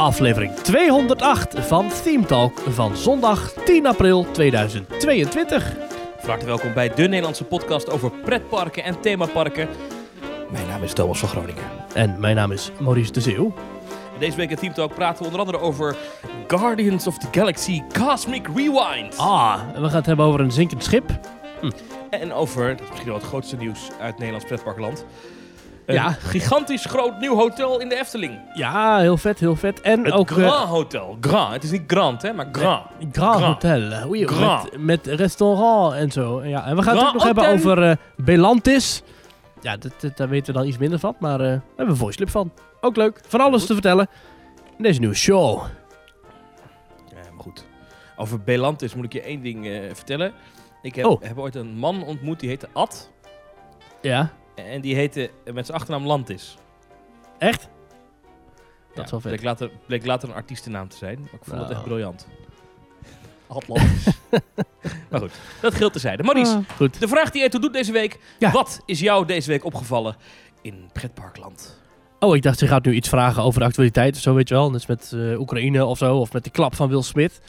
Aflevering 208 van Theme Talk van zondag 10 april 2022. Van harte welkom bij de Nederlandse podcast over pretparken en themaparken. Mijn naam is Thomas van Groningen. En mijn naam is Maurice de Zeeuw. Deze week in Team Talk praten we onder andere over Guardians of the Galaxy Cosmic Rewind. Ah, en we gaan het hebben over een zinkend schip. En over, dat is misschien wel het grootste nieuws uit Nederlands pretparkland. Een Ja. gigantisch groot nieuw hotel in de Efteling. Ja, heel vet, heel vet. En Het ook... eh, Grand Hotel. Grand. Het is niet Grand, hè, maar Grand. Grand, Grand. Hotel. Oei, Grand. Met, met restaurant en zo. Ja, en we gaan het ook nog hebben over eh, Belantis. Ja, dat, dat- daar weten we dan iets minder van. Maar eh, we hebben een voice clip van. Ook leuk. Van alles te vertellen. In deze nieuwe show. Ja, maar goed. Over Belantis moet ik je één ding eh, vertellen. Ik heb, Oh. heb ooit een man ontmoet, die heette Ad. Ja, En die heette eh, met zijn achternaam Lantis. echt? Dat is wel vet. Bleek later, bleek later een artiestennaam te zijn. Maar ik vond het Nou. echt briljant. Atlantis. maar goed, dat geldt terzijde. Maurice, Ah, goed. de vraag die jij toe doet deze week. Ja. Wat is jou deze week opgevallen in pretparkland? Oh, ik dacht, ze gaat nu iets vragen over de actualiteit of zo, weet je wel. Net met eh, Oekraïne of zo. Of met de klap van Will Smith.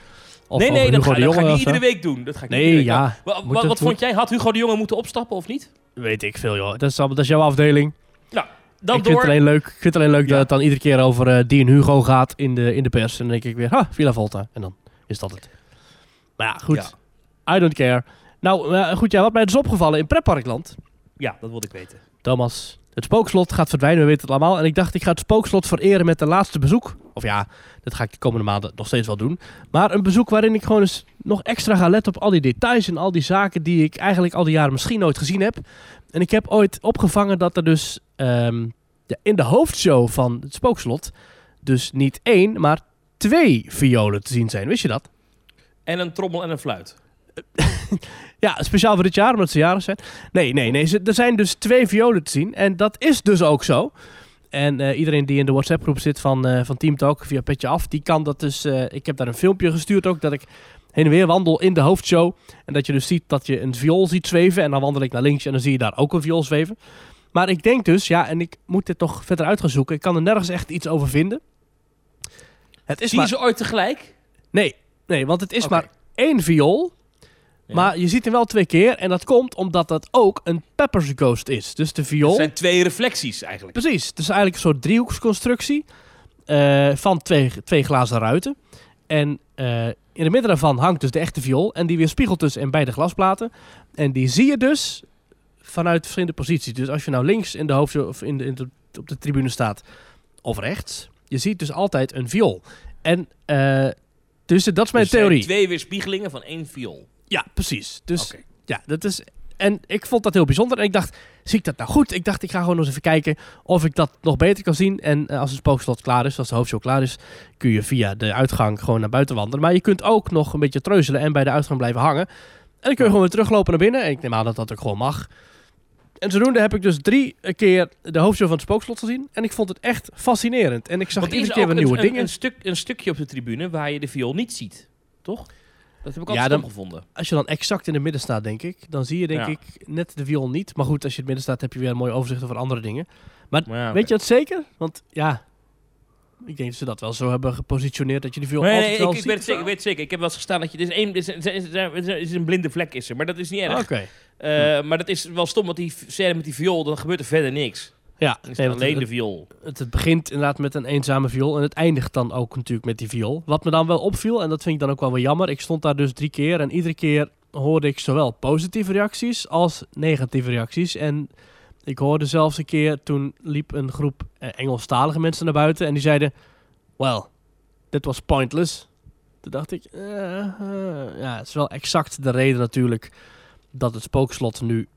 Of nee, nee, dat ga, dat ik niet iedere week doen. Dat ga ik niet Nee, week ja. wat doen. vond jij? Had Hugo de Jonge moeten opstappen of niet? Weet ik veel, joh. Dat is, allemaal- dat is jouw afdeling. Dan ik, vind het alleen leuk, ik vind het alleen leuk Ja. dat het dan iedere keer over eh, die en Hugo gaat in de, in de pers. En dan denk ik weer, ha, Villa Volta. En dan is dat het. Maar ja, goed. I don't care. Nou, eh, goed, ja, wat mij dus opgevallen in Pretparkland. Ja, dat wilde ik weten. Thomas, het spookslot gaat verdwijnen, we weten het allemaal. En ik dacht, ik ga het spookslot vereren met een laatste bezoek. Of ja, dat ga ik de komende maanden nog steeds wel doen. Maar een bezoek waarin ik gewoon eens nog extra ga letten op al die details en al die zaken die ik eigenlijk al die jaren misschien nooit gezien heb. En ik heb ooit opgevangen dat er dus ehm, in de hoofdshow van het spookslot dus niet één, maar twee violen te zien zijn. Wist je dat? En een trommel en een fluit. Ja, speciaal voor dit jaar, omdat ze jarig zijn. Nee, nee, nee. ze- Er zijn dus twee violen te zien. En dat is dus ook zo. En eh, iedereen die in de WhatsApp-groep zit van, eh, van Team Talk via Petje Af, die kan dat dus... eh, ik heb daar een filmpje gestuurd ook, dat ik heen en weer wandel in de hoofdshow. En dat je dus ziet dat je een viool ziet zweven. En dan wandel ik naar links en dan zie je daar ook een viool zweven. Maar ik denk dus, ja, en ik moet dit nog verder uit gaan zoeken. Ik kan er nergens echt iets over vinden. Het is Zie maar... je ze ooit tegelijk? Nee, nee, want het is maar één viool. Ja. Maar je ziet hem wel twee keer. En dat komt omdat dat ook een Peppers Ghost is. Dus de viool. Het zijn twee reflecties eigenlijk. Precies. Het is eigenlijk een soort driehoeksconstructie. eh, van twee, twee glazen ruiten. En eh, in het midden daarvan hangt dus de echte viool. En die weerspiegelt dus in beide glasplaten. En die zie je dus vanuit verschillende posities. Dus als je nou links in de hoofd of in de, in de, op de tribune staat. Of rechts. Je ziet dus altijd een viool. En eh, dus dat is mijn Dus er zijn theorie. twee weerspiegelingen van één viool. Ja, precies. Dus ja, dat is. En ik vond dat heel bijzonder. En ik dacht, zie ik dat nou goed? Ik dacht, ik ga gewoon eens even kijken of ik dat nog beter kan zien. En eh, als het spookslot klaar is, als de hoofdshow klaar is, kun je via de uitgang gewoon naar buiten wandelen. Maar je kunt ook nog een beetje treuzelen en bij de uitgang blijven hangen. En dan kun je gewoon weer teruglopen naar binnen. En ik neem aan dat dat ook gewoon mag. En zodoende heb ik dus drie keer de hoofdshow van het spookslot gezien. En ik vond het echt fascinerend. En ik zag er iedere keer weer nieuwe een, dingen. Een, stuk, een stukje op de tribune waar je de viool niet ziet. Toch? Dat heb ik Ja, altijd dan- stom gevonden. Als je dan exact in het midden staat, denk ik, dan zie je denk Ja. ik net de viool niet. Maar goed, als je in het midden staat, heb je weer een mooi overzicht over andere dingen. Maar ja, Weet je dat zeker? Want ja, ik denk dat ze dat wel zo hebben gepositioneerd dat je die viool Nee, altijd nee, ik, weet het zeker, ik weet het zeker. Ik heb wel eens gestaan dat je... Er is, één, er is, er is- een blinde vlek is er, maar dat is niet erg. Oké. Eh, Maar dat is wel stom, want die scène met die viool, dan gebeurt er verder niks. Ja, nee, het alleen de het, viool. het, het begint inderdaad met een eenzame viool en het eindigt dan ook natuurlijk met die viool. Wat me dan wel opviel, en dat vind ik dan ook wel weer jammer, ik stond daar dus drie keer en iedere keer hoorde ik zowel positieve reacties als negatieve reacties. En ik hoorde zelfs een keer, toen liep een groep eh, Engelstalige mensen naar buiten en die zeiden, well, that was pointless. Toen dacht ik, eh, eh, ja, het is wel exact de reden natuurlijk dat het spookslot nu,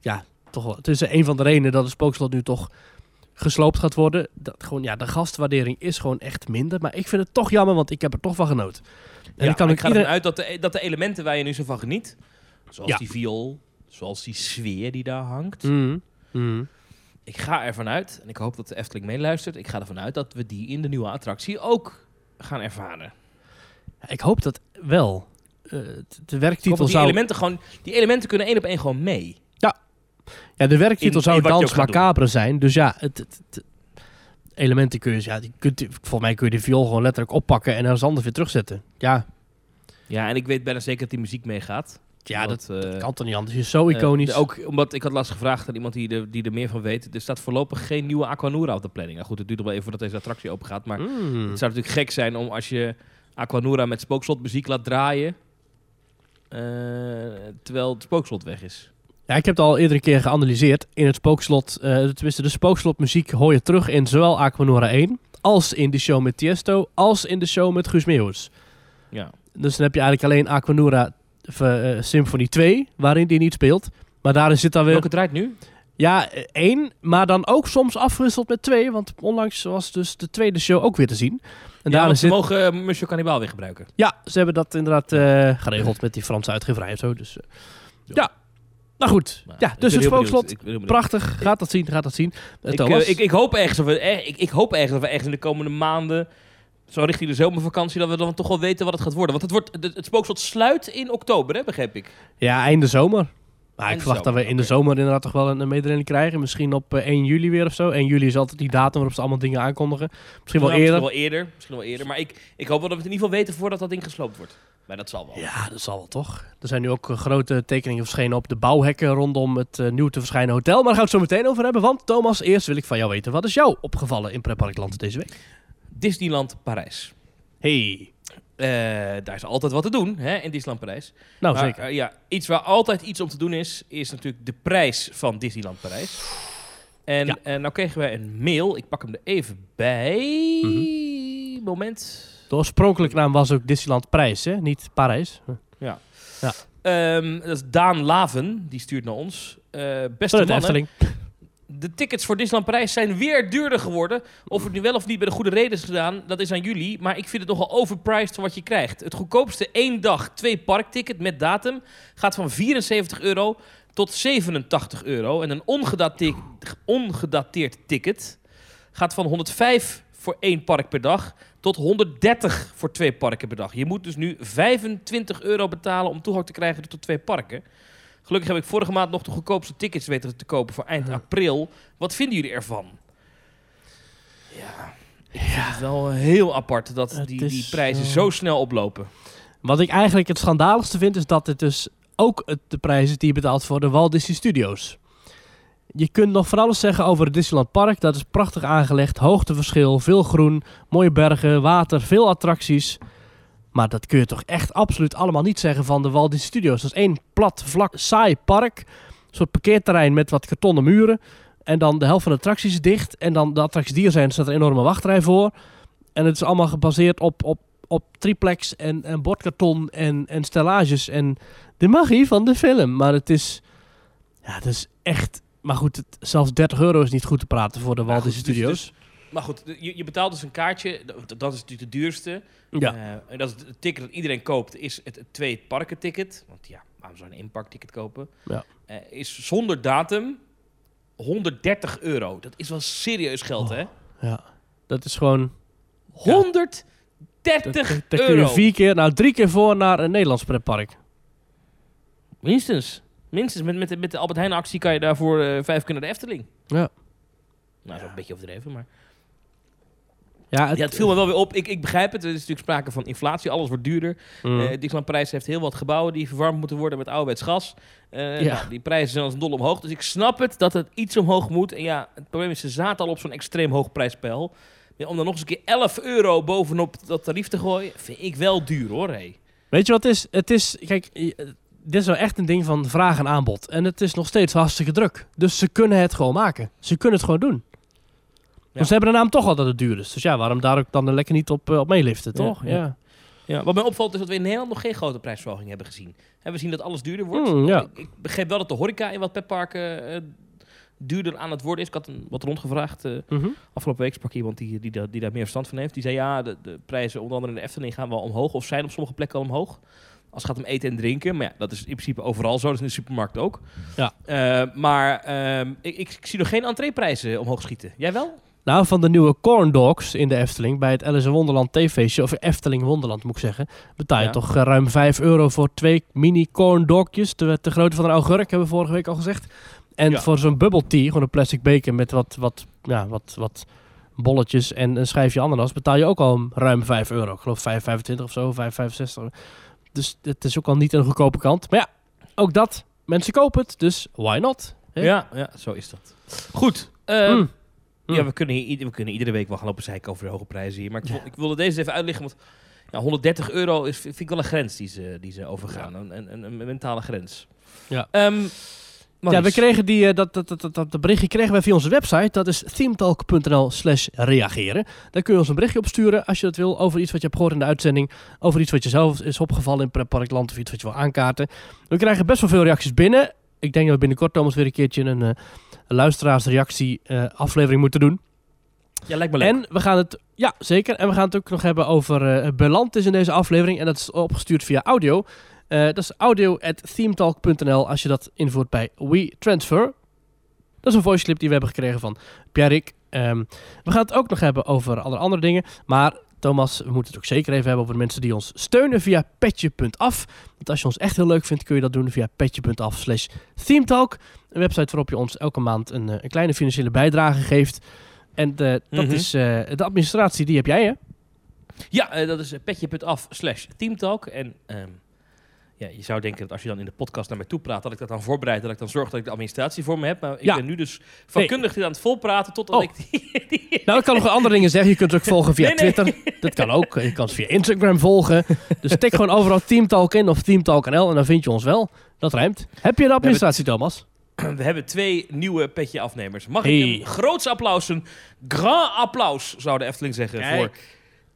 ja, toch wel, het is een van de redenen dat het spookslot nu toch gesloopt gaat worden. Dat gewoon, ja, de gastwaardering is gewoon echt minder. Maar ik vind het toch jammer, want ik heb er toch van genoten. En Ja, ik kan ik ga iedereen... ervan uit dat de, dat de elementen waar je nu zo van geniet, zoals Ja. die viool, zoals die sfeer die daar hangt, Mhm. Mhm. ik ga ervan uit, en ik hoop dat de Efteling meeluistert, ik ga ervan uit dat we die in de nieuwe attractie ook gaan ervaren. Ik hoop dat wel. eh, de werktitel die zou... elementen, gewoon, die elementen kunnen één op één gewoon mee. Ja, de werktitel in- zou in Dans. Macabre zijn. Dus ja, het, het- het- elementen kun je... Ja, die kunt, volgens mij kun je de viool gewoon letterlijk oppakken en ergens anders weer terugzetten. Ja, Ja, en ik weet bijna zeker dat die muziek meegaat. ja dat Want, eh, kan toch niet anders. Het is zo eh, iconisch. ook omdat ik had laatst gevraagd aan iemand die, er- die er meer van weet. Er staat voorlopig geen nieuwe Aquanura op de planning. Nou goed, het duurt nog wel even voordat deze attractie open gaat. Maar Mm. het zou natuurlijk gek zijn om als je Aquanura met spookslotmuziek laat draaien. eh, terwijl het spookslot weg is. Ja, ik heb het al eerder een keer geanalyseerd. In het spookslot, eh tenminste de spookslotmuziek hoor je terug in zowel Aquanura 1... als in de show met Tiesto, als in de show met Guus Meeuwis. Ja. Dus dan heb je eigenlijk alleen Aquanura uh, Symphony 2, waarin die niet speelt. Maar daar zit dan weer... Welke draait nu? Ja, eh, één, maar dan ook soms afgewisseld met twee. Want onlangs was dus de tweede show ook weer te zien. En ja, daar want ze zit... mogen uh, Monsieur Cannibal weer gebruiken. Ja, ze hebben dat inderdaad uh, geregeld met die Franse uitgeverij en zo. Dus uh, ja. ja. Nou goed, ja, dus het spookslot, prachtig, gaat dat zien, gaat dat zien. Ik, uh, ik, ik, hoop ergens dat we, er, ik, ik, hoop ergens dat we ergens in de komende maanden, zo richting de zomervakantie, dat we dan toch wel weten wat het gaat worden. Want het, wordt, het, het spookslot sluit in oktober, hè, begreep ik. Ja, einde zomer. Maar ik verwacht dat we in de zomer inderdaad toch wel een, een mededeling krijgen. Misschien op uh, 1 juli weer of zo. 1 juli is altijd die datum waarop ze allemaal dingen aankondigen. Misschien wel eerder. Misschien wel eerder. Misschien wel eerder. Maar ik, ik hoop wel dat we het in ieder geval weten voordat dat ding gesloopt wordt. Maar dat zal wel. Ja, dat zal wel toch. Er zijn nu ook uh, grote tekeningen verschenen op de bouwhekken rondom het uh, nieuw te verschijnen hotel. Maar daar gaan we het zo meteen over hebben. Want Thomas, eerst wil ik van jou weten. Wat is jou opgevallen in Pretparkland deze week? Disneyland Parijs. Hey. Uh, daar is altijd wat te doen hè, in Disneyland Parijs. Nou, maar, zeker. Uh, ja, iets waar altijd iets om te doen is, is natuurlijk de prijs van Disneyland Parijs. En Ja. ja. nou kregen wij een mail. Ik pak hem er even bij. Mhm. Moment. De oorspronkelijke naam was ook Disneyland Parijs, hè? Niet Parijs. Um, dat is Daan Laven, die stuurt naar ons. Uh, beste Sorry, de mannen, de tickets voor Disneyland Parijs zijn weer duurder geworden. Of het nu wel of niet bij de goede reden is gedaan, dat is aan jullie. Maar ik vind het nogal overpriced voor wat je krijgt. Het goedkoopste één dag twee parkticket met datum gaat van 74 euro tot 87 euro. En een ongedate ongedateerd ticket gaat van 105 voor één park per dag tot 130 voor twee parken per dag. Je moet dus nu 25 euro betalen om toegang te krijgen tot twee parken. Gelukkig heb ik vorige maand nog de goedkoopste tickets weten te kopen voor eind april. Wat vinden jullie ervan? Ja, ik vind het wel heel apart dat Het die, die prijzen zo snel oplopen. Wat ik eigenlijk het schandaligste vind, is dat dit dus ook het, de prijs is die je betaalt voor de Walt Disney Studios. Je kunt nog van alles zeggen over het Disneyland Park. Dat is prachtig aangelegd, hoogteverschil, veel groen, mooie bergen, water, veel attracties. Maar dat kun je toch echt absoluut allemaal niet zeggen van de Walt Disney Studios. Dat is één plat, vlak, saai park. Een soort parkeerterrein met wat kartonnen muren. En dan de helft van de attracties dicht. En dan de attracties die er zijn, staat er een enorme wachtrij voor. En het is allemaal gebaseerd op, op, op triplex en, en bordkarton en, en stellages. En de magie van de film. Maar het is... Ja, het is echt... Maar goed, het, zelfs 30 euro is niet goed te praten voor de Walt Disney dus- Studios. dus- Maar goed, je, je betaalt dus een kaartje. Dat, dat is natuurlijk de duurste. ja. Eh, en dat is het ticket dat iedereen koopt, is het, het twee parken ticket. Want ja, waarom zou je een één parkticket kopen? Ja. Eh, is zonder datum 130 euro. Dat is wel serieus geld, Oh, hè? ja. Dat is gewoon... 130 Daar kun je euro. vier keer, nou drie keer voor naar een Nederlands pretpark. Minstens. Minstens. Met, met, de, met de Albert Heijn actie kan je daarvoor eh, vijf keer naar de Efteling. Ja. Nou, dat is een beetje overdreven, maar... Ja, het, Ja, het viel me wel weer op. Ik, ik begrijp het. Er is natuurlijk sprake van inflatie. Alles wordt duurder. Mm. Eh Disneyland Parijs heeft heel wat gebouwen die verwarmd moeten worden met ouderwets gas. Eh, Ja. nou, die prijzen zijn als een dol omhoog. Dus ik snap het dat het iets omhoog moet. En ja, het probleem is, ze zaten al op zo'n extreem hoog prijsspel. Ja, om dan nog eens een keer 11 euro bovenop dat tarief te gooien, vind ik wel duur hoor. Hey. Weet je wat het is? Het is, kijk, eh, dit is wel echt een ding van vraag en aanbod. En het is nog steeds hartstikke druk. Dus ze kunnen het gewoon maken. Ze kunnen het gewoon doen. Want ze hebben de naam toch al dat het duur is. Dus ja, waarom daar ook dan lekker niet op, eh, op meeliften, toch? ja. Ja. Ja, wat mij opvalt is dat we in Nederland nog geen grote prijsverhoging hebben gezien. We zien dat alles duurder wordt. Mm, ja. ik, ik begreep wel dat de horeca in wat petparken eh, duurder aan het worden is. Ik had een, wat rondgevraagd. eh, Mhm. Afgelopen week sprak iemand die, die, daar- die daar meer verstand van heeft. Die zei ja, de, de prijzen onder andere in de Efteling gaan wel omhoog. Of zijn op sommige plekken al omhoog. Als het gaat om eten en drinken. Maar ja, dat is in principe overal zo. Dat is in de supermarkt ook. Ja. Eh, maar ehm, ik, ik, zie nog geen entreeprijzen omhoog schieten. Jij wel? Nou, van de nieuwe corn dogs in de Efteling bij het Alice in Wonderland TV-feestje, of Efteling Wonderland moet ik zeggen, betaal je Ja. toch eh, ruim 5 euro voor twee mini corn dogjes, de, de grootte van een augurk, hebben we vorige week al gezegd. En Ja. voor zo'n bubble tea, gewoon een plastic beker met wat, wat, ja, wat, wat bolletjes en een schijfje ananas, betaal je ook al ruim 5 euro. Ik geloof 5,25 of zo, 5,65. Dus het is ook al niet een goedkope kant. Maar ja, ook dat, mensen kopen het, dus why not? Hè? Ja, ja, zo is dat. Goed. ehm, Mm. Mm. Ja, we kunnen, hier, we kunnen iedere week wel gaan lopen zeiken over de hoge prijzen hier. Maar ik, ik wilde deze even uitleggen, want ja, 130 euro is, vind ik wel een grens die ze, die ze overgaan. Een, een, een, een mentale grens. Ja. Ja, we kregen die, eh, dat, dat, dat, dat, dat berichtje kregen wij via onze website. Dat is themetalk.nl slash reageren. Daar kun je ons een berichtje op sturen als je dat wil. Over iets wat je hebt gehoord in de uitzending. Over iets wat je zelf is opgevallen in Pretparkland. Of iets wat je wil aankaarten. We krijgen best wel veel reacties binnen. Ik denk dat we binnenkort Thomas weer een keertje een, een luisteraarsreactie eh, aflevering moeten doen. Ja, lijkt me leuk. En we gaan het, ja zeker. En we gaan het ook nog hebben over eh Belantis in deze aflevering. En dat is opgestuurd via audio. Eh, dat is audio.themetalk.nl als je dat invoert bij WeTransfer. Dat is een voice clip die we hebben gekregen van Pierrick. Ehm we gaan het ook nog hebben over alle andere dingen. Maar Thomas, we moeten het ook zeker even hebben over de mensen die ons steunen via petje.af. Want als je ons echt heel leuk vindt, kun je dat doen via petje.af slash themetalk. Een website waarop je ons elke maand een, eh, een kleine financiële bijdrage geeft. En eh, dat Mhm. is de administratie, die heb jij hè? Ja, dat is petje.af slash teamtalk. En ehm, ja, je zou denken dat als je dan in de podcast naar mij toe praat, dat ik dat dan voorbereid, dat ik dan zorg dat ik de administratie voor me heb. Maar ik Ja. ben nu dus vakkundig dit aan het volpraten totdat Oh. ik die, die- Nou, ik kan nog andere dingen zeggen. Je kunt het ook volgen via Nee, nee. Twitter. Dat kan ook. Je kan het via Instagram volgen. Dus tik gewoon overal Teamtalk in of Teamtalk.nl en dan vind je ons wel. Dat rijmt. Heb je de administratie, Thomas? We hebben twee nieuwe petje afnemers. Mag Hey. ik een groots applaus, een grand applaus, zou de Efteling zeggen, Kijk. voor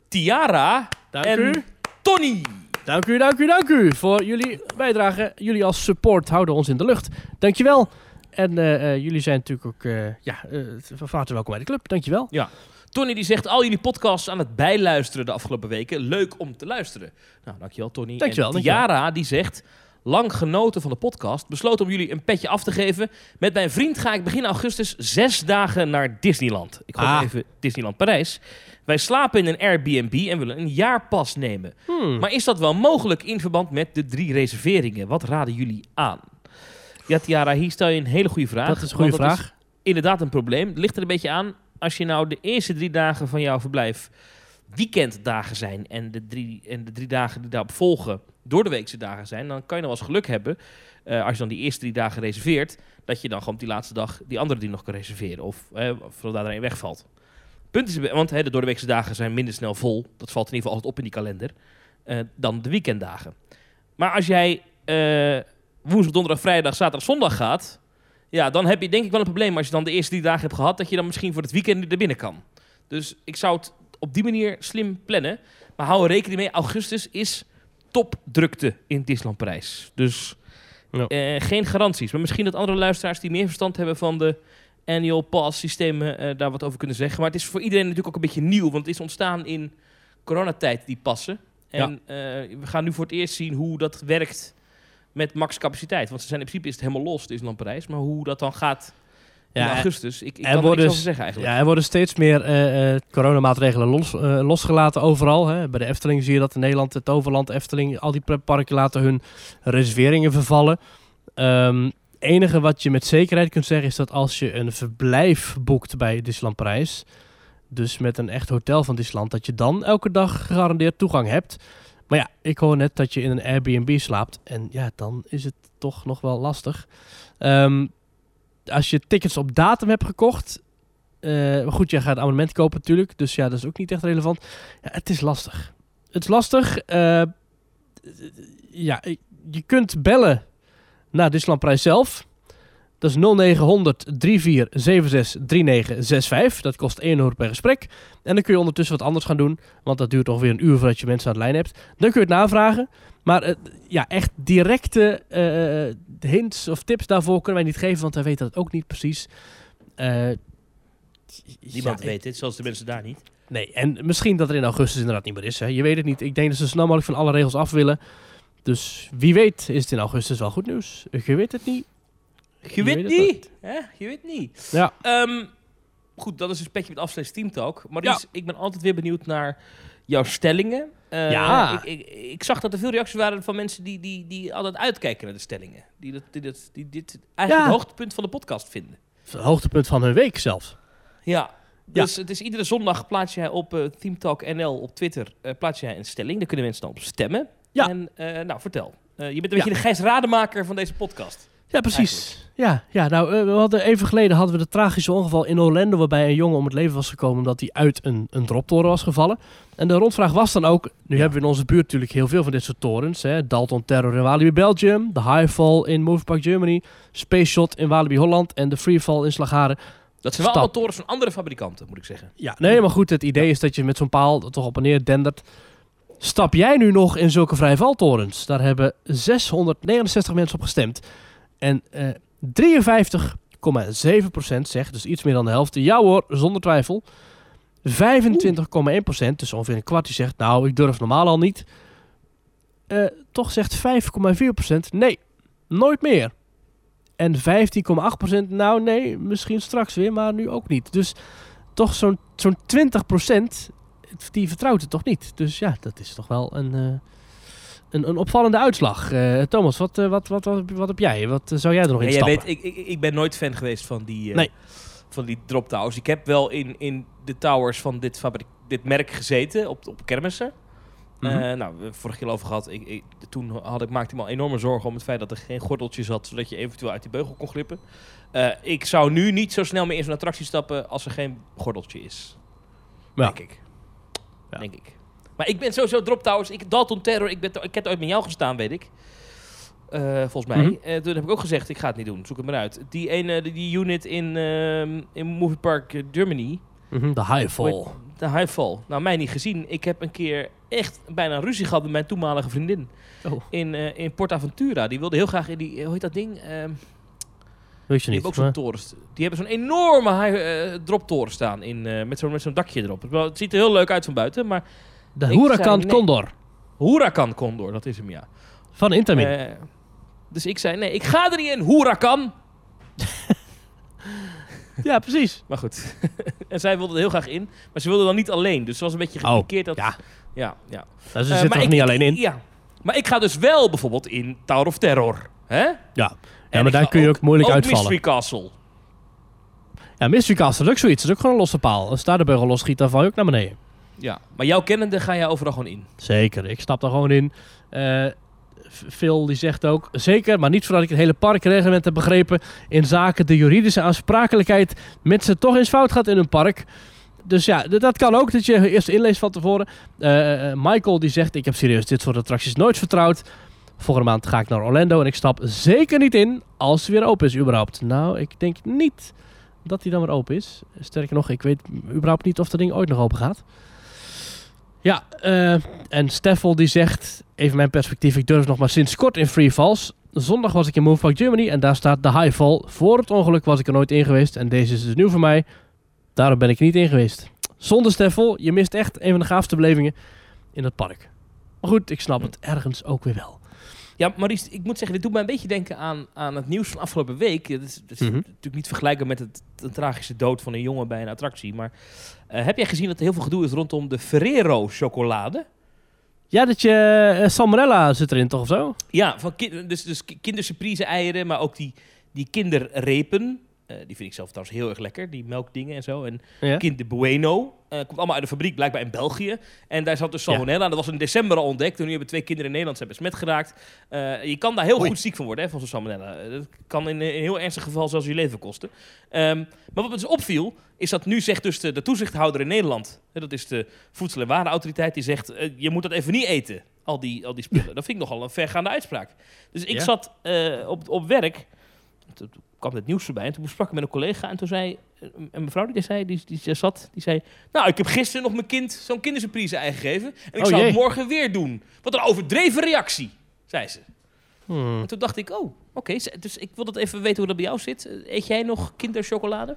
Tiara Dank en u. Tony. Dank u, dank u, dank u voor jullie bijdrage. Jullie als support houden ons in de lucht. Dankjewel. En eh, eh, jullie zijn natuurlijk ook eh, ja, van harte welkom bij de club. Dankjewel. Tony die zegt al jullie podcasts aan het bijluisteren de afgelopen weken. Leuk om te luisteren. Nou, dankjewel Tony. Dankjewel, en dankjewel. Tiara die zegt... Lang genoten van de podcast. Besloot om jullie een petje af te geven. Met mijn vriend ga ik begin augustus zes dagen naar Disneyland. Ik hoop Ah. even Disneyland Parijs. Wij slapen in een Airbnb en willen een jaarpas nemen. Hmm. Maar is dat wel mogelijk in verband met de drie reserveringen? Wat raden jullie aan? Ja, Tiara, hier stel je een hele goede vraag. dat is een goede vraag. inderdaad een probleem. Het ligt er een beetje aan als je nou de eerste drie dagen van jouw verblijf weekenddagen zijn en de drie, en de drie dagen die daarop volgen door de weekse dagen zijn, dan kan je nog wel eens geluk hebben eh, als je dan die eerste drie dagen reserveert, dat je dan gewoon op die laatste dag die andere drie nog kan reserveren of eh, voordat er wegvalt. Punt is, want hè, de doordeweekse dagen zijn minder snel vol, dat valt in ieder geval altijd op in die kalender, eh, dan de weekenddagen. Maar als jij woensdag, donderdag, vrijdag, zaterdag, zondag gaat, ja, dan heb je denk ik wel een probleem als je dan de eerste drie dagen hebt gehad, dat je dan misschien voor het weekend er binnen kan. Dus ik zou het op die manier slim plannen. Maar hou er rekening mee, augustus is topdrukte in Disneyland Parijs. Dus eh, geen garanties. Maar misschien dat andere luisteraars die meer verstand hebben van de annual pass systemen eh, daar wat over kunnen zeggen. Maar het is voor iedereen natuurlijk ook een beetje nieuw, want het is ontstaan in coronatijd die passen. En eh, we gaan nu voor het eerst zien hoe dat werkt met max capaciteit. Want ze zijn in principe is het helemaal los, Disneyland Parijs. Maar hoe dat dan gaat in Ja, augustus, ik, ik er kan worden niks zeggen eigenlijk. Ja, er worden steeds meer eh, coronamaatregelen los, eh, losgelaten overal. Hè. Bij de Efteling zie je dat in Nederland, het Toverland, Efteling, al die pretparken laten hun reserveringen vervallen. Ehm enige wat je met zekerheid kunt zeggen is dat als je een verblijf boekt bij Disneyland Parijs, dus met een echt hotel van Disneyland, dat je dan elke dag gegarandeerd toegang hebt. Maar ja, ik hoor net dat je in een Airbnb slaapt en ja, dan is het toch nog wel lastig. Ehm, als je tickets op datum hebt gekocht, maar goed, jij gaat een abonnement kopen natuurlijk. Dus ja, dat is ook niet echt relevant. Ja, het is lastig. Het is lastig. eh, ja, je kunt bellen naar Disneyland Prijs zelf. Dat is 0900 3476 3965. Dat kost 1 euro per gesprek. En dan kun je ondertussen wat anders gaan doen. Want dat duurt ongeveer een uur voordat je mensen aan de lijn hebt. Dan kun je het navragen. Maar eh, ja, echt directe eh, hints of tips daarvoor kunnen wij niet geven. Want wij weten dat ook niet precies. Eh, Niemand ja, weet dit, zelfs de mensen daar niet. Nee, en misschien dat er in augustus inderdaad niet meer is. Hè. Je weet het niet. Ik denk dat ze snel mogelijk van alle regels af willen. Dus wie weet is het in augustus wel goed nieuws. Je weet het niet. Je, weet niet. Hè? Je weet niet. Ja. Ehm, goed, dat is dus petje met afsluit Team Talk. Maar ik ben altijd weer benieuwd naar jouw stellingen. Eh, Ja. Ik, ik, ik zag dat er veel reacties waren van mensen die, die, die altijd uitkijken naar de stellingen. Die, dat, die, dat, die dit eigenlijk Ja. het hoogtepunt van de podcast vinden. Het hoogtepunt van hun week zelfs. Ja. Dus het is iedere zondag plaats jij op eh Team Talk NL op Twitter eh, plaats jij een stelling. Daar kunnen mensen dan op stemmen. Ja. En nou, vertel. Je bent een beetje de Gijs Rademaker van deze podcast. Ja, precies. Ja, ja, nou, eh, we hadden even geleden hadden we het tragische ongeval in Orlando... waarbij een jongen om het leven was gekomen omdat hij uit een, een droptoren was gevallen. En de rondvraag was dan ook... Nu hebben we in onze buurt natuurlijk heel veel van dit soort torens. Hè? Dalton Terror in Walibi, Belgium. De Highfall in Movepark, Germany. Space Shot in Walibi, Holland. En de Freefall in Slagharen. Dat zijn wel allemaal torens van andere fabrikanten, moet ik zeggen. Ja, nee, maar goed, het idee is dat je met zo'n paal toch op en neer dendert. Stap jij nu nog in zulke vrijvaltorens? Daar hebben 669 mensen op gestemd. En eh 53,7% zegt, dus iets meer dan de helft, ja hoor, zonder twijfel. 25,1%, dus ongeveer een kwart, die zegt, nou, ik durf normaal al niet. Eh, toch zegt 5,4%, nee, nooit meer. En 15,8%, nou nee, misschien straks weer, maar nu ook niet. Dus toch zo'n zo'n 20% die vertrouwt het toch niet. Dus ja, dat is toch wel een, eh, een, een opvallende uitslag. Eh, Thomas, wat, eh, wat, wat, wat, wat heb jij? Wat eh, zou jij er nog in Ja, jij stappen? weet, ik, ik, ik ben nooit fan geweest van die, Nee. van die drop towers. Ik heb wel in, in de towers van dit, fabri- dit merk gezeten, op, op kermissen. Mhm. Nou, we vorige keer over gehad. Ik, ik, toen had ik, maakte ik me al enorme zorgen om het feit dat er geen gordeltje zat, zodat je eventueel uit die beugel kon glippen. Ik zou nu niet zo snel meer in zo'n attractie stappen als er geen gordeltje is. Ja. Denk ik. Ja. Denk ik. Maar ik ben sowieso drop towers. Ik, Dalton Terror, ik, ben, ik heb ooit met jou gestaan, weet ik. Eh, volgens mij. Mhm. Eh, toen heb ik ook gezegd, ik ga het niet doen. Zoek het maar uit. Die ene, die, die unit in, ehm in Movie Park eh, Germany. Mhm, de Highfall. De Highfall. Nou, mij niet gezien. Ik heb een keer echt bijna ruzie gehad met mijn toenmalige vriendin. Oh, In, eh in Portaventura. Die wilde heel graag in die, hoe heet dat ding? Ehm, weet je die niet. hebben ook zo'n toren. Die hebben zo'n enorme high, eh, droptoren staan. In, eh, met zo'n met zo'n dakje erop. Het ziet er heel leuk uit van buiten. Maar de ik Huracan zei nee. Condor Huracan Condor, dat is hem ja. van Intamin. Eh, dus ik zei, nee, ik ga er niet in. Huracan. ja, precies. Maar goed. en zij wilde er heel graag in. Maar ze wilde dan niet alleen. Dus ze was een beetje Oh, gepikeerd. dat, ja. ja, ja. Nou, ze Eh, zit er ik- niet alleen in. Ja. Maar ik ga dus wel bijvoorbeeld in Tower of Terror. Hè? Ja, ja En maar daar kun je ook moeilijk ook uitvallen. Mystery Castle. Ja, Mystery Castle is ook zoiets. Dat is ook gewoon een losse paal. Als daar de beugel los schiet, dan val je ook naar beneden. Ja. Maar jouw kennende ga jij overal gewoon in. Zeker, ik stap daar gewoon in. Eh, Phil die zegt ook, zeker, maar niet voordat ik het hele parkreglement heb begrepen in zaken de juridische aansprakelijkheid met ze toch eens fout gaat in een park. Dus ja, dat kan ook, dat je eerst inleest van tevoren. Eh, eh, Michael die zegt, ik heb serieus dit soort attracties nooit vertrouwd. Volgende maand ga ik naar Orlando en ik stap zeker niet in als het weer open is überhaupt. Nou, ik denk niet dat hij dan weer open is. Sterker nog, ik weet überhaupt niet of dat ding ooit nog open gaat. Ja, eh, en Steffel die zegt, even mijn perspectief, ik durf nog maar sinds kort in Free Falls. Zondag was ik in Move Park Germany en daar staat de Highfall. Voor het ongeluk was ik er nooit in geweest en deze is dus nieuw voor mij. Daarom ben ik er niet in geweest. Zonder Steffel, je mist echt een van de gaafste belevingen in het park. Maar goed, ik snap het ergens ook weer wel. Ja, Maurice, ik moet zeggen, dit doet mij een beetje denken aan, aan het nieuws van afgelopen week. Het is, Mhm. natuurlijk niet vergelijkbaar met het, de tragische dood van een jongen bij een attractie. Maar heb jij gezien dat er heel veel gedoe is rondom de Ferrero chocolade? Ja, dat je eh, salmonella zit erin toch of zo? Ja, van dus, dus ki- kindersurprise eieren, maar ook die, die kinderrepen. Eh, die vind ik zelf trouwens heel erg lekker, die melkdingen en zo. En Ja. Kinder Bueno. eh, komt allemaal uit de fabriek, blijkbaar in België. En daar zat dus salmonella. Dat was in december al ontdekt. En nu hebben twee kinderen in Nederland zijn besmet geraakt. Eh, je kan daar heel Oei. goed ziek van worden, hè, van zo'n salmonella. Dat kan in, in een heel ernstig geval zelfs je leven kosten. Ehm, maar wat me dus opviel, is dat nu zegt dus de, de toezichthouder in Nederland... Hè, dat is de Voedsel- en Warenautoriteit, die zegt... je moet dat even niet eten, al die, al die spullen. Dat vind ik nogal een vergaande uitspraak. Dus ik zat op, op werk... kwam het nieuws voorbij en toen sprak ik met een collega en toen zei eh, een mevrouw die daar zei, die, die zat, die zei, nou ik heb gisteren nog mijn kind zo'n kindersurprise gegeven en ik Oh, zou het morgen weer doen. Wat een overdreven reactie, zei ze. Hmm. En toen dacht ik, oh, oké, dus ik wil dat even weten hoe dat bij jou zit. Eh, Eet jij nog kinderchocolade?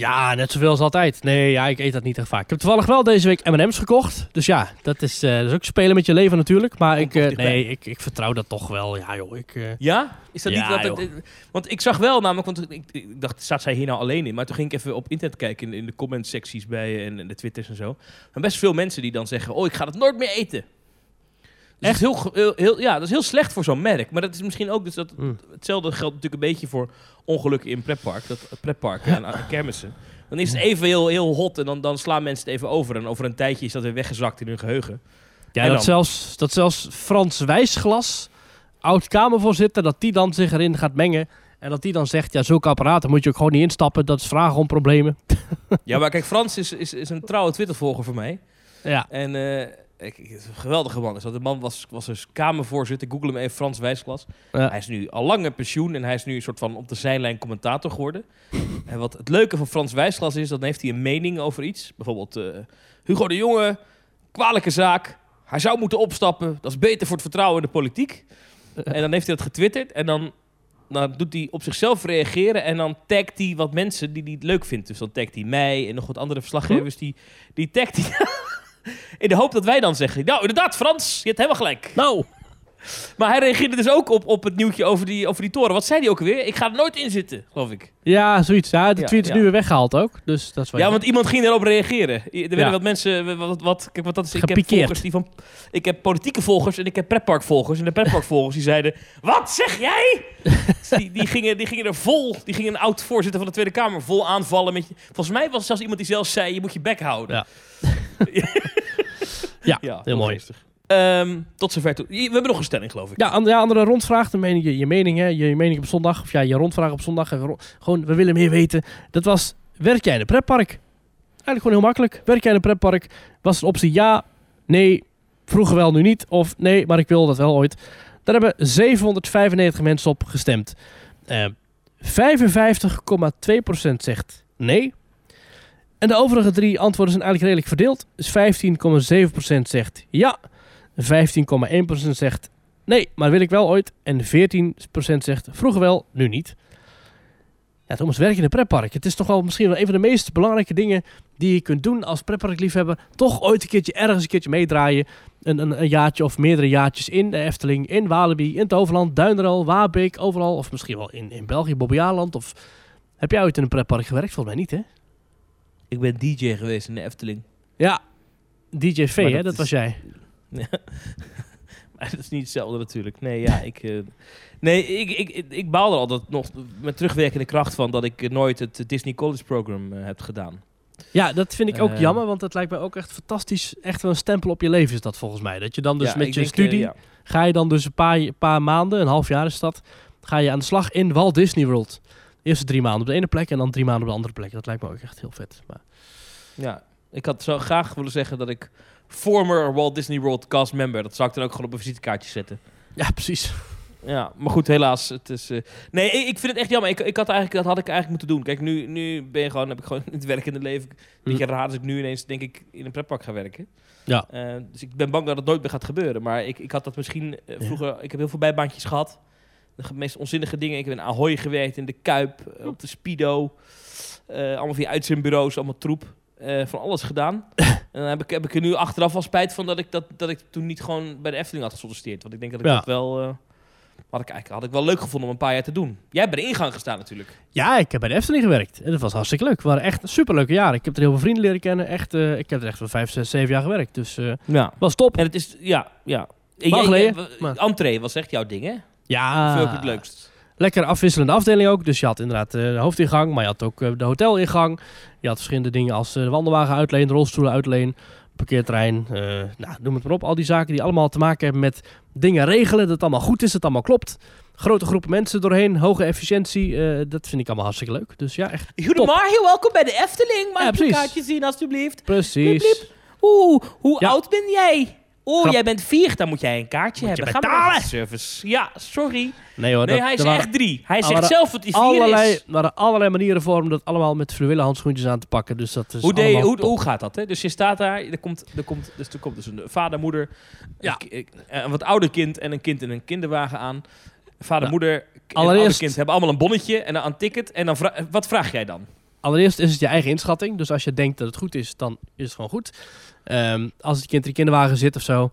Ja, net zoveel als altijd. Nee, ja, ik eet dat niet echt vaak. Ik heb toevallig wel deze week M&M's gekocht. Dus ja, dat is, eh, dat is ook spelen met je leven natuurlijk. Maar ik, eh, nee, ik, ik vertrouw dat toch wel. Ja joh, ik... eh, Ja? Is dat Ja, niet dat het, Want ik zag wel namelijk, want ik, ik dacht, staat zij hier nou alleen in? Maar toen ging ik even op internet kijken in, in de comment secties bij en, en de twitters en zo. En best veel mensen die dan zeggen, oh, ik ga het nooit meer eten. Dus Echt? heel, heel, heel- ja, dat is heel slecht voor zo'n merk. Maar dat is misschien ook dus dat mm. hetzelfde geldt natuurlijk een beetje voor ongelukken in pretpark, dat pretparken en aan kermissen. Dan is het even heel, heel hot en dan, dan slaan mensen het even over. En over een tijdje is dat weer weggezakt in hun geheugen. Ja, En dat dan? zelfs, dat zelfs Frans Wijsglas, oud-Kamervoorzitter, dat die dan zich erin gaat mengen. En dat die dan zegt, ja, zulke apparaten moet je ook gewoon niet instappen. Dat is vragen om problemen. Ja, maar kijk, Frans is, is, is een trouwe Twittervolger voor mij. Ja, En eh, ik, ik- een geweldige man. is dat. De man was, was dus Kamervoorzitter. Google hem even, Frans Wijsglas. Ja. Hij is nu al lang met pensioen en hij is nu een soort van op de zijlijn commentator geworden. en wat het leuke van Frans Wijsglas is, dan heeft hij een mening over iets. Bijvoorbeeld eh, Hugo de Jonge, kwalijke zaak. Hij zou moeten opstappen. Dat is beter voor het vertrouwen in de politiek. en dan heeft hij dat getwitterd en dan, dan doet hij op zichzelf reageren en dan tagt hij wat mensen die hij het leuk vindt. Dus dan tagt hij mij en nog wat andere verslaggevers. Die, die tagt hij in de hoop dat wij dan zeggen, nou inderdaad Frans, je hebt helemaal gelijk. nou, Maar hij reageerde dus ook op, op het nieuwtje over die, over die toren. Wat zei hij ook weer? Ik ga er nooit in zitten, geloof ik. ja, zoiets. Ja, de tweet is ja. nu weer weggehaald ook. Dus dat is wel Ja, want iemand ging erop reageren. Er werden Ja. wat mensen, wat, wat, kijk, wat dat is. Ik heb volgers die van, ik heb politieke volgers en ik heb pretparkvolgers. En de pretparkvolgers die zeiden, wat zeg jij? Dus die, die, gingen, die gingen er vol, die gingen een oud voorzitter van de Tweede Kamer vol aanvallen. Met je, volgens mij was er zelfs iemand die zelfs zei, je moet je bek houden. Ja. Ja, heel mooi. Ehm, tot zover toe. We hebben nog een stelling, geloof ik. Ja, an- ja, andere rondvraag. Dan mening je, je mening, hè. Je, je mening op zondag. Of ja, je rondvraag op zondag. Gewoon, we willen meer weten. Dat was, werk jij in een pretpark? Eigenlijk gewoon heel makkelijk. Werk jij in een pretpark? Was een optie ja, nee, vroeger wel, nu niet. Of nee, maar ik wil dat wel ooit. Daar hebben 795 mensen op gestemd. Eh 55,2% zegt nee. En de overige drie antwoorden zijn eigenlijk redelijk verdeeld. Dus 15,7% zegt ja. 15,1% zegt nee, maar wil ik wel ooit. En 14% zegt vroeger wel, nu niet. Ja, Thomas, werk in een pretpark. Het is toch wel misschien wel een van de meest belangrijke dingen die je kunt doen als pretparkliefhebber. Toch ooit een keertje ergens een keertje meedraaien. Een, een, jaartje of meerdere jaartjes in de Efteling, in Walibi, in Toverland, Duinderel, Wabeek, overal. Of misschien wel in, in België, Bobbejaanland. Of heb jij ooit in een pretpark gewerkt? Volgens mij niet, hè? Ik ben DJ geweest in de Efteling. Ja, DJ V, hè? dat Dat is- was jij. Ja. maar dat is niet hetzelfde natuurlijk. Nee, ja, ik, eh, nee, ik, ik, ik, ik baal er altijd nog met terugwerkende kracht van dat ik nooit het Disney College Program eh, heb gedaan. Ja, dat vind ik ook Eh. jammer, want dat lijkt mij ook echt fantastisch. Echt wel een stempel op je leven is dat volgens mij. Dat je dan dus Ja, met je denk, studie, ja. ga je dan dus een paar, paar maanden, een half jaar is dat, ga je aan de slag in Walt Disney World. Eerste drie maanden op de ene plek en dan drie maanden op de andere plek. Dat lijkt me ook echt heel vet. Maar, Ja, ik had zo graag willen zeggen dat ik former Walt Disney World cast member, dat zou ik dan ook gewoon op een visitekaartje zetten. ja, precies. Ja, maar goed, helaas. Het is, eh, nee, ik, vind het echt jammer. Ik, ik had eigenlijk, dat had ik eigenlijk moeten doen. Kijk, nu, nu ben je gewoon, heb ik gewoon in het werkende leven. Een beetje raar als ik nu ineens, denk ik, in een pretpark ga werken. Ja. Eh, dus ik ben bang dat het nooit meer gaat gebeuren. Maar ik, ik had dat misschien eh, Ja. vroeger... Ik heb heel veel bijbaantjes gehad. De meest onzinnige dingen. Ik heb in Ahoy gewerkt, in de Kuip, eh, op de Speedo. Eh, allemaal via uitzendbureaus, allemaal troep. Eh, van alles gedaan. en dan heb ik, heb ik er nu achteraf wel spijt van dat ik, dat, dat ik toen niet gewoon bij de Efteling had gesolliciteerd. Want ik denk dat ik Ja. dat wel... eh, had ik, eigenlijk, had ik wel leuk gevonden om een paar jaar te doen. Jij hebt bij de ingang gestaan natuurlijk. Ja, ik heb bij de Efteling gewerkt. En dat was hartstikke leuk. Het waren echt superleuke jaren. Ik heb er heel veel vrienden leren kennen. Echt, ik heb er echt wel vijf, zes, zeven jaar gewerkt. Dus Ja. was top. En het is... Ja, ja. Jij- geleden, Entree was echt jouw ding, hè? Ja, Vind het leukst? lekker afwisselende afdeling ook. Dus je had inderdaad eh, de hoofdingang, maar je had ook eh, de hotelingang. Je had verschillende dingen als eh, de wandelwagen uitleen, de rolstoelen uitleen, parkeerterrein. eh, nou, noem het maar op. Al die zaken die allemaal te maken hebben met dingen regelen. Dat het allemaal goed is, dat het allemaal klopt. Grote groepen mensen doorheen, hoge efficiëntie. eh, dat vind ik allemaal hartstikke leuk. Dus ja, echt Goedemorgen, welkom bij de Efteling. Mag Ja, ik een kaartje zien, alsjeblieft? precies. Oeh, hoe Ja. oud ben jij? Oeh, Grap. jij bent vier, dan moet jij een kaartje Moet je hebben. betalen. maar even service. Ja, sorry. Nee hoor, Nee, dat, hij is waren echt drie. Hij zegt zelf dat hij vier allerlei, is. er waren allerlei manieren voor om dat allemaal met fluwelen handschoentjes aan te pakken. Dus dat is Hoe, deed, hoe, hoe gaat dat? Hè? Dus je staat daar, er komt, er komt, dus er komt dus een vader, moeder, Ja. een, ki- een wat ouder kind en een kind in een kinderwagen aan. Vader, Ja. moeder en Allereerst- kind hebben allemaal een bonnetje en een ticket. En dan vra- wat vraag jij dan? Allereerst is het je eigen inschatting. Dus als je denkt dat het goed is, dan is het gewoon goed. Ehm, als het kind in de kinderwagen zit of zo.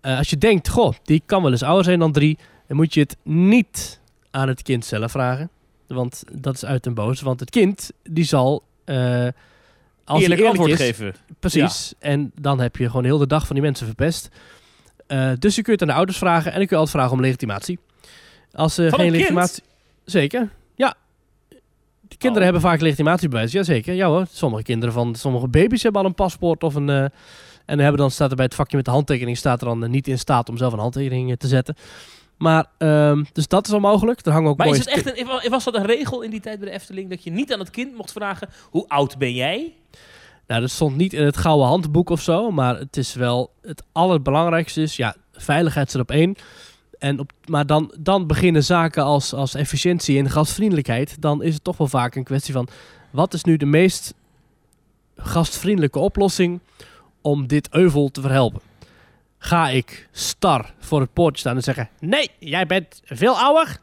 Eh, als je denkt, goh, die kan wel eens ouder zijn dan drie. Dan moet je het niet aan het kind zelf vragen. Want dat is uit en boos. Want het kind, die zal... eh, als hij Eerlijk antwoord is, geven. Precies. En dan heb je gewoon heel de dag van die mensen verpest. Eh, dus je kunt het aan de ouders vragen. En dan kun je altijd vragen om legitimatie. Als ze Van geen kind? legitimatie... Zeker. De kinderen Oh. hebben vaak legitimatiebewijs. Jazeker, ja hoor. Sommige kinderen van... Sommige baby's hebben al een paspoort of een... eh, en hebben dan staat er bij het vakje met de handtekening... staat er dan eh, niet in staat om zelf een handtekening eh, te zetten. Maar, ehm, dus dat is al mogelijk. Er hangen ook Maar is het echt een, was dat een regel in die tijd bij de Efteling dat je niet aan het kind mocht vragen hoe oud ben jij? Nou, dat stond niet in het gouden handboek of zo, maar het is wel het allerbelangrijkste is, ja, veiligheid staat op één. En op, maar dan, dan beginnen zaken als, als efficiëntie en gastvriendelijkheid. Dan is het toch wel vaak een kwestie van, wat is nu de meest gastvriendelijke oplossing om dit euvel te verhelpen? Ga ik star voor het poortje staan en zeggen, nee, jij bent veel ouder?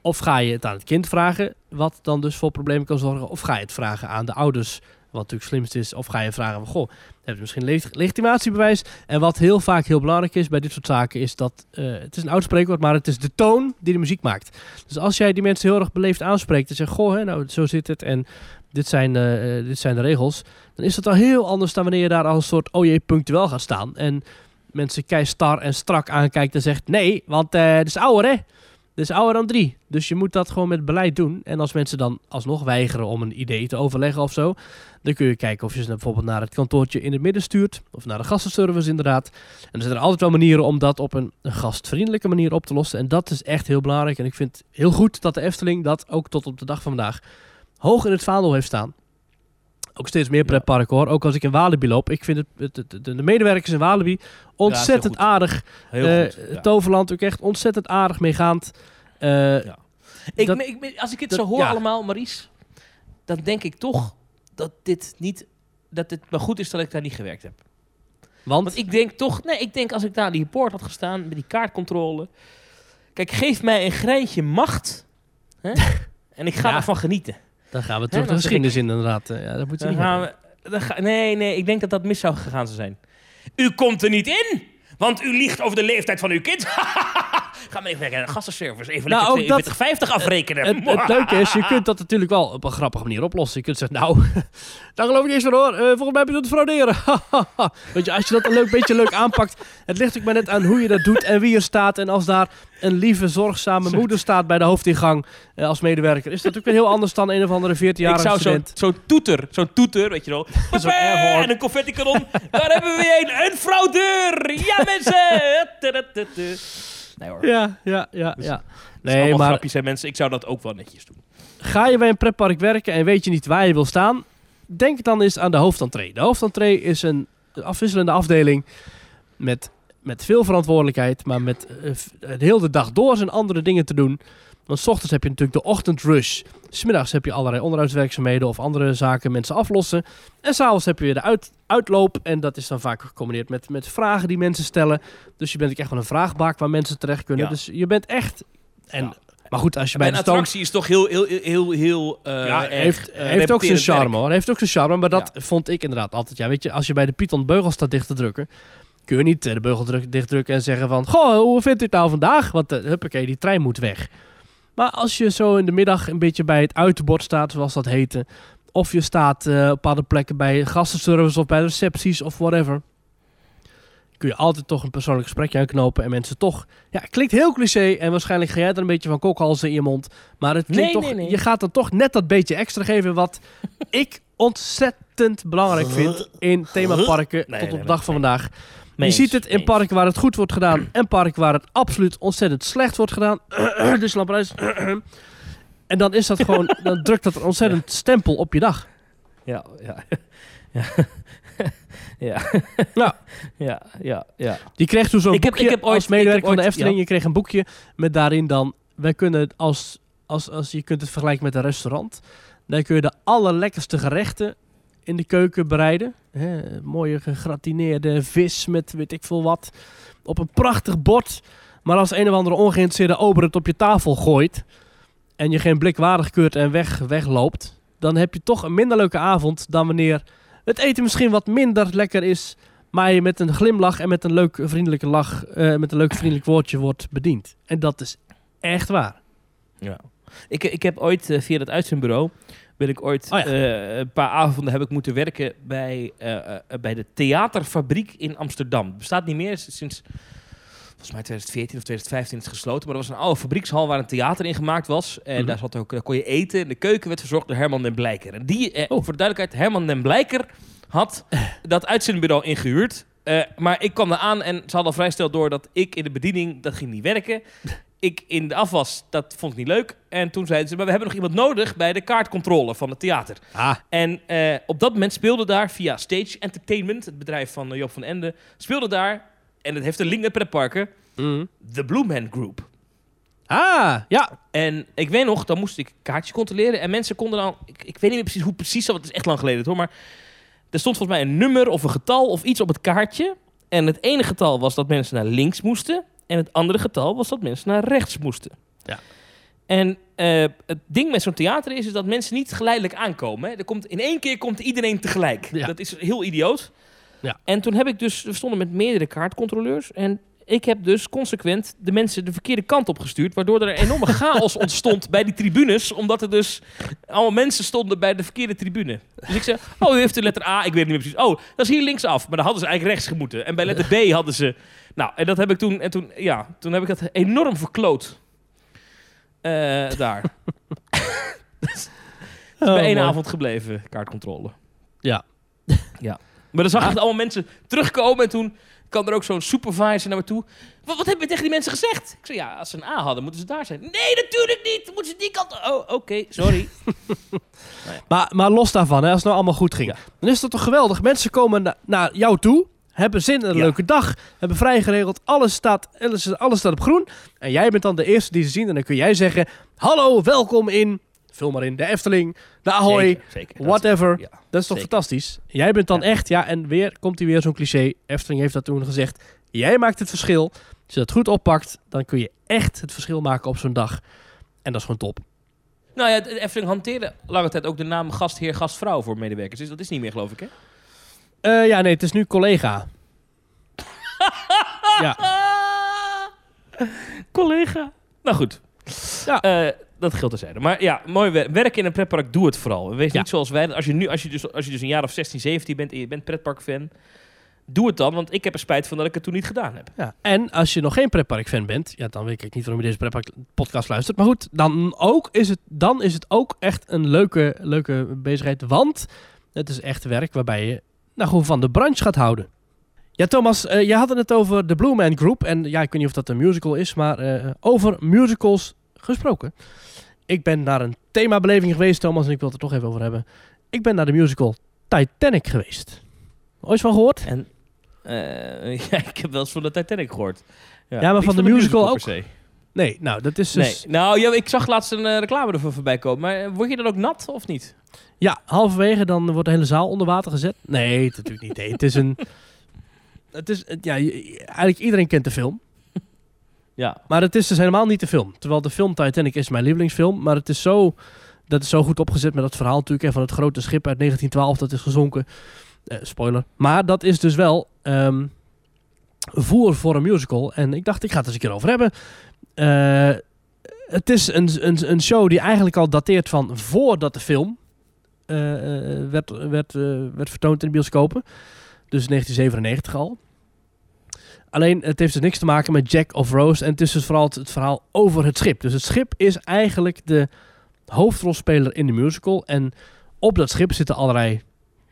Of ga je het aan het kind vragen, wat dan dus voor problemen kan zorgen? Of ga je het vragen aan de ouders, wat natuurlijk slimst is? Of ga je vragen van, goh, heb je misschien leg- legitimatiebewijs? En wat heel vaak heel belangrijk is bij dit soort zaken, is dat, eh, het is een oud spreekwoord, maar het is de toon die de muziek maakt. Dus als jij die mensen heel erg beleefd aanspreekt en zegt, goh, hè, nou, zo zit het en dit zijn, eh, eh, dit zijn de regels, dan is dat al heel anders dan wanneer je daar als een soort, jee, punctueel gaat staan. En mensen kei star en strak aankijkt en zegt, nee, want het is ouder, hè? Is ouder dan drie. Dus je moet dat gewoon met beleid doen. En als mensen dan alsnog weigeren om een idee te overleggen of zo, dan kun je kijken of je ze bijvoorbeeld naar het kantoortje in het midden stuurt. Of naar de gastenservice inderdaad. En er zijn er altijd wel manieren om dat op een, gastvriendelijke manier op te lossen. En dat is echt heel belangrijk. En ik vind heel goed dat de Efteling dat ook tot op de dag van vandaag hoog in het vaandel heeft staan. Ook steeds meer pretparken hoor. Ook als ik in Walibi loop. Ik vind het, het, het- de, de medewerkers in Walibi ontzettend aardig. Heel Eh, goed. ja. Toverland ook echt ontzettend aardig meegaand. Eh, Ja. Ik, dat- ik- als ik dit dat- zo hoor ja. allemaal, Maries, dan denk ik toch dat dit niet, dat het maar goed is dat ik daar niet gewerkt heb. want, Want ik denk toch, nee, ik denk als ik daar aan die poort had gestaan met die kaartcontrole. Kijk, geef mij een greintje macht. Hè? en ik ga Ja. ervan genieten. Dan gaan we terug de geschiedenis in inderdaad. Eh, ja, dat moet je Dan niet gaan hebben. we, dan ga- nee, nee, ik denk dat dat mis zou gegaan zou zijn. U komt er niet in, want u liegt over de leeftijd van uw kind. Ga maar even naar de gastenservice, even Nou, lekker ook dat- 42,50 afrekenen. Het, het leuke is, je kunt dat natuurlijk wel op een grappige manier oplossen. Je kunt zeggen, nou, daar geloof ik niet eens van hoor. Eh, volgens mij heb je dat te frauderen. Weet je, als je dat een leuk beetje leuk aanpakt. Het ligt ook maar net aan hoe je dat doet en wie er staat. En als daar een lieve, zorgzame moeder staat bij de hoofdingang eh, als medewerker. Is dat natuurlijk weer heel anders dan een of andere 14-jarige ik zou zo'n student. zo toeter, zo'n toeter, weet je wel. En een confetti kanon. Daar hebben we weer een, een fraudeur. Ja, mensen. Nee hoor. Ja, ja, ja, Dus- ja. Nee, maar grapjes, hè, mensen. Ik zou dat ook wel netjes doen. Ga je bij een pretpark werken en weet je niet waar je wil staan? Denk dan eens aan de hoofdentree. De hoofdentree is een afwisselende afdeling met, met veel verantwoordelijkheid, maar met eh, heel de dag door zijn andere dingen te doen. Want 's ochtends heb je natuurlijk de ochtendrush. Smiddags heb je allerlei onderhoudswerkzaamheden of andere zaken mensen aflossen. En s'avonds heb je weer de uit, uitloop. En dat is dan vaak gecombineerd met, met vragen die mensen stellen. Dus je bent ook echt wel een vraagbak waar mensen terecht kunnen. Ja. Dus je bent echt... En, Ja. Maar goed, als je Bij een de attractie is toch heel, heel, heel, heel eh Ja, heeft, eh, heeft ook zijn charme hoor. Heeft ook zijn charme, maar dat vond ik inderdaad altijd. Ja, weet je, als je bij de Python beugel staat dicht te drukken, kun je niet eh, de beugel dicht drukken en zeggen van, goh, hoe vindt u het nou vandaag? Want uh, huppakee, die trein moet weg. Maar als je zo in de middag een beetje bij het uitenbord staat, zoals dat heette, of je staat eh, op bepaalde plekken bij gastenservice of bij recepties of whatever, kun je altijd toch een persoonlijk gesprekje aanknopen en mensen toch... Ja, het klinkt heel cliché en waarschijnlijk ga jij er een beetje van kokhalzen in je mond. Maar het klinkt Nee, toch, nee, nee. je gaat dan toch net dat beetje extra geven wat ik ontzettend belangrijk vind in themaparken Nee, tot op nee, de dag van vandaag. Je ziet het in parken waar het goed wordt gedaan en parken waar het absoluut ontzettend slecht wordt gedaan. dus Lampreis. en dan is dat gewoon, dan drukt dat een ontzettend stempel op je dag. Ja, ja. ja. ja. Ja. ja, ja, ja. Je kreeg toen zo'n Ik heb- boekje ik heb ooit- als medewerker van de Efteling. ja. Je kreeg een boekje met daarin dan... Wij kunnen als, als, als je kunt het vergelijken met een restaurant. Dan kun je de allerlekkerste gerechten in de keuken bereiden. Hè, mooie gegratineerde vis met weet ik veel wat. Op een prachtig bord. Maar als een of andere ongeïnteresseerde ober het op je tafel gooit... en je geen blik waardig keurt en weg, wegloopt... dan heb je toch een minder leuke avond dan wanneer het eten misschien wat minder lekker is, maar je met een glimlach en met een leuk vriendelijke lach, eh, met een leuk vriendelijk woordje wordt bediend. En dat is echt waar. Ja. Ik, ik heb ooit eh, via het uitzendbureau ben ik ooit Oh ja. eh, een paar avonden heb ik moeten werken bij, eh, eh, bij de theaterfabriek in Amsterdam. Het bestaat niet meer sinds volgens mij 2014 of 2015 is het gesloten, maar er was een oude fabriekshal waar een theater in gemaakt was en Mhm. daar zat ook daar kon je eten. En de keuken werd verzorgd door Herman den Blijker. En die, eh, Oh. voor de duidelijkheid, Herman den Blijker had dat uitzendbureau ingehuurd. Eh, maar ik kwam er aan en ze hadden al vrij snel door dat ik in de bediening, dat ging niet werken. Ik in de afwas, dat vond ik niet leuk. En toen zeiden ze, maar we hebben nog iemand nodig bij de kaartcontrole van het theater. Ah, En eh, op dat moment speelde daar via Stage Entertainment, het bedrijf van eh, Job van Ende, speelde daar, en het heeft een link naar pretparken, mm. The Blue Man Group. ah ja. En ik weet nog, dan moest ik kaartjes controleren. En mensen konden dan... Ik, ik weet niet meer precies hoe precies dat... Het is echt lang geleden hoor. Maar er stond volgens mij een nummer of een getal of iets op het kaartje. En het ene getal was dat mensen naar links moesten. En het andere getal was dat mensen naar rechts moesten. Ja. En eh, het ding met zo'n theater is, is dat mensen niet geleidelijk aankomen. Hè. Er komt, in één keer komt iedereen tegelijk. Ja. Dat is heel idioot. Ja. En toen heb ik dus... We stonden met meerdere kaartcontroleurs. En ik heb dus consequent de mensen de verkeerde kant op gestuurd. Waardoor er een enorme chaos ontstond bij die tribunes. Omdat er dus allemaal mensen stonden bij de verkeerde tribune. Dus ik zei, oh, u heeft de letter A. Ik weet niet meer precies. Oh, dat is hier linksaf. Maar dan hadden ze eigenlijk rechts gemoeten. En bij letter B hadden ze... Nou, en dat heb ik toen... En toen, ja, toen heb ik dat enorm verkloot. Eh, daar. Oh, bij één mooi. avond gebleven, kaartcontrole. Ja. ja. Maar dan zag ik allemaal mensen terugkomen en toen kwam er ook zo'n supervisor naar me toe. Wat, wat heb je tegen die mensen gezegd? Ik zei, ja, als ze een A hadden, moeten ze daar zijn. Nee, natuurlijk niet. Dan moeten ze die kant... Oh, oké, sorry. Maar, maar los daarvan, hè, als het nou allemaal goed ging, Ja. dan is dat toch geweldig. Mensen komen na- naar jou toe, hebben zin in een Ja. leuke dag, hebben vrij geregeld, alles staat, alles, alles staat op groen. En jij bent dan de eerste die ze zien en dan kun jij zeggen, hallo, welkom in, vul maar in, de Efteling, de Ahoy, Zeker, zeker. Dat is- whatever. ja. Dat is toch zeker. fantastisch? Jij bent dan Ja. echt, ja, en weer komt hij weer zo'n cliché. Efteling heeft dat toen gezegd. Jij maakt het verschil. Als je dat goed oppakt, dan kun je echt het verschil maken op zo'n dag. En dat is gewoon top. Nou ja, de Efteling hanteerde lange tijd ook de naam gastheer, gastvrouw voor medewerkers. Dus dat is niet meer, geloof ik, hè? Eh, ja, nee, het is nu collega. ja. Collega. Nou goed. Ja. Eh, dat geldt terzijde. Maar ja, mooi wer- werken in een pretpark, doe het vooral. Wees Ja. niet zoals wij. Als je nu, als je, dus, als je dus een jaar of 16, 17 bent en je bent pretparkfan, doe het dan. Want ik heb er spijt van dat ik het toen niet gedaan heb. ja. En als je nog geen pretpark-fan bent, ja, dan weet ik niet waarom je deze pretpark-podcast luistert. Maar goed, dan, ook is het, dan is het ook echt een leuke, leuke bezigheid. Want het is echt werk waarbij je nou, gewoon van de branche gaat houden. Ja, Thomas, eh je had het over de Blue Man Group. En ja, ik weet niet of dat een musical is, maar eh, over musicals gesproken. Ik ben naar een themabeleving geweest, Thomas, en ik wil het er toch even over hebben. Ik ben naar de musical Titanic geweest. Ooit van gehoord? En eh, ja, ik heb wel eens van de Titanic gehoord. Ja, maar van de musical ook? Nee, nou, dat is dus... Nee. Nou, ja, ik zag laatst een reclame ervoor voorbij komen. Maar word je dan ook nat of niet? Ja, halverwege dan wordt de hele zaal onder water gezet. Nee, het natuurlijk niet. Nee, het is een... Het is, ja, eigenlijk iedereen kent de film. Ja. Maar het is dus helemaal niet de film. Terwijl de film Titanic is mijn lievelingsfilm. Maar het is zo, dat is zo goed opgezet met dat verhaal natuurlijk. van het grote schip uit 1912 dat is gezonken. Eh, spoiler. Maar dat is dus wel ehm, voer voor een musical. En ik dacht, ik ga het eens een keer over hebben. Eh, het is een, een, een show die eigenlijk al dateert van voordat de film werd, werd, eh, werd vertoond in de bioscopen. Dus 1997 al. Alleen, het heeft dus niks te maken met Jack of Rose. En het is dus vooral het, verhaal over het schip. Dus het schip is eigenlijk de hoofdrolspeler in de musical. En op dat schip zitten allerlei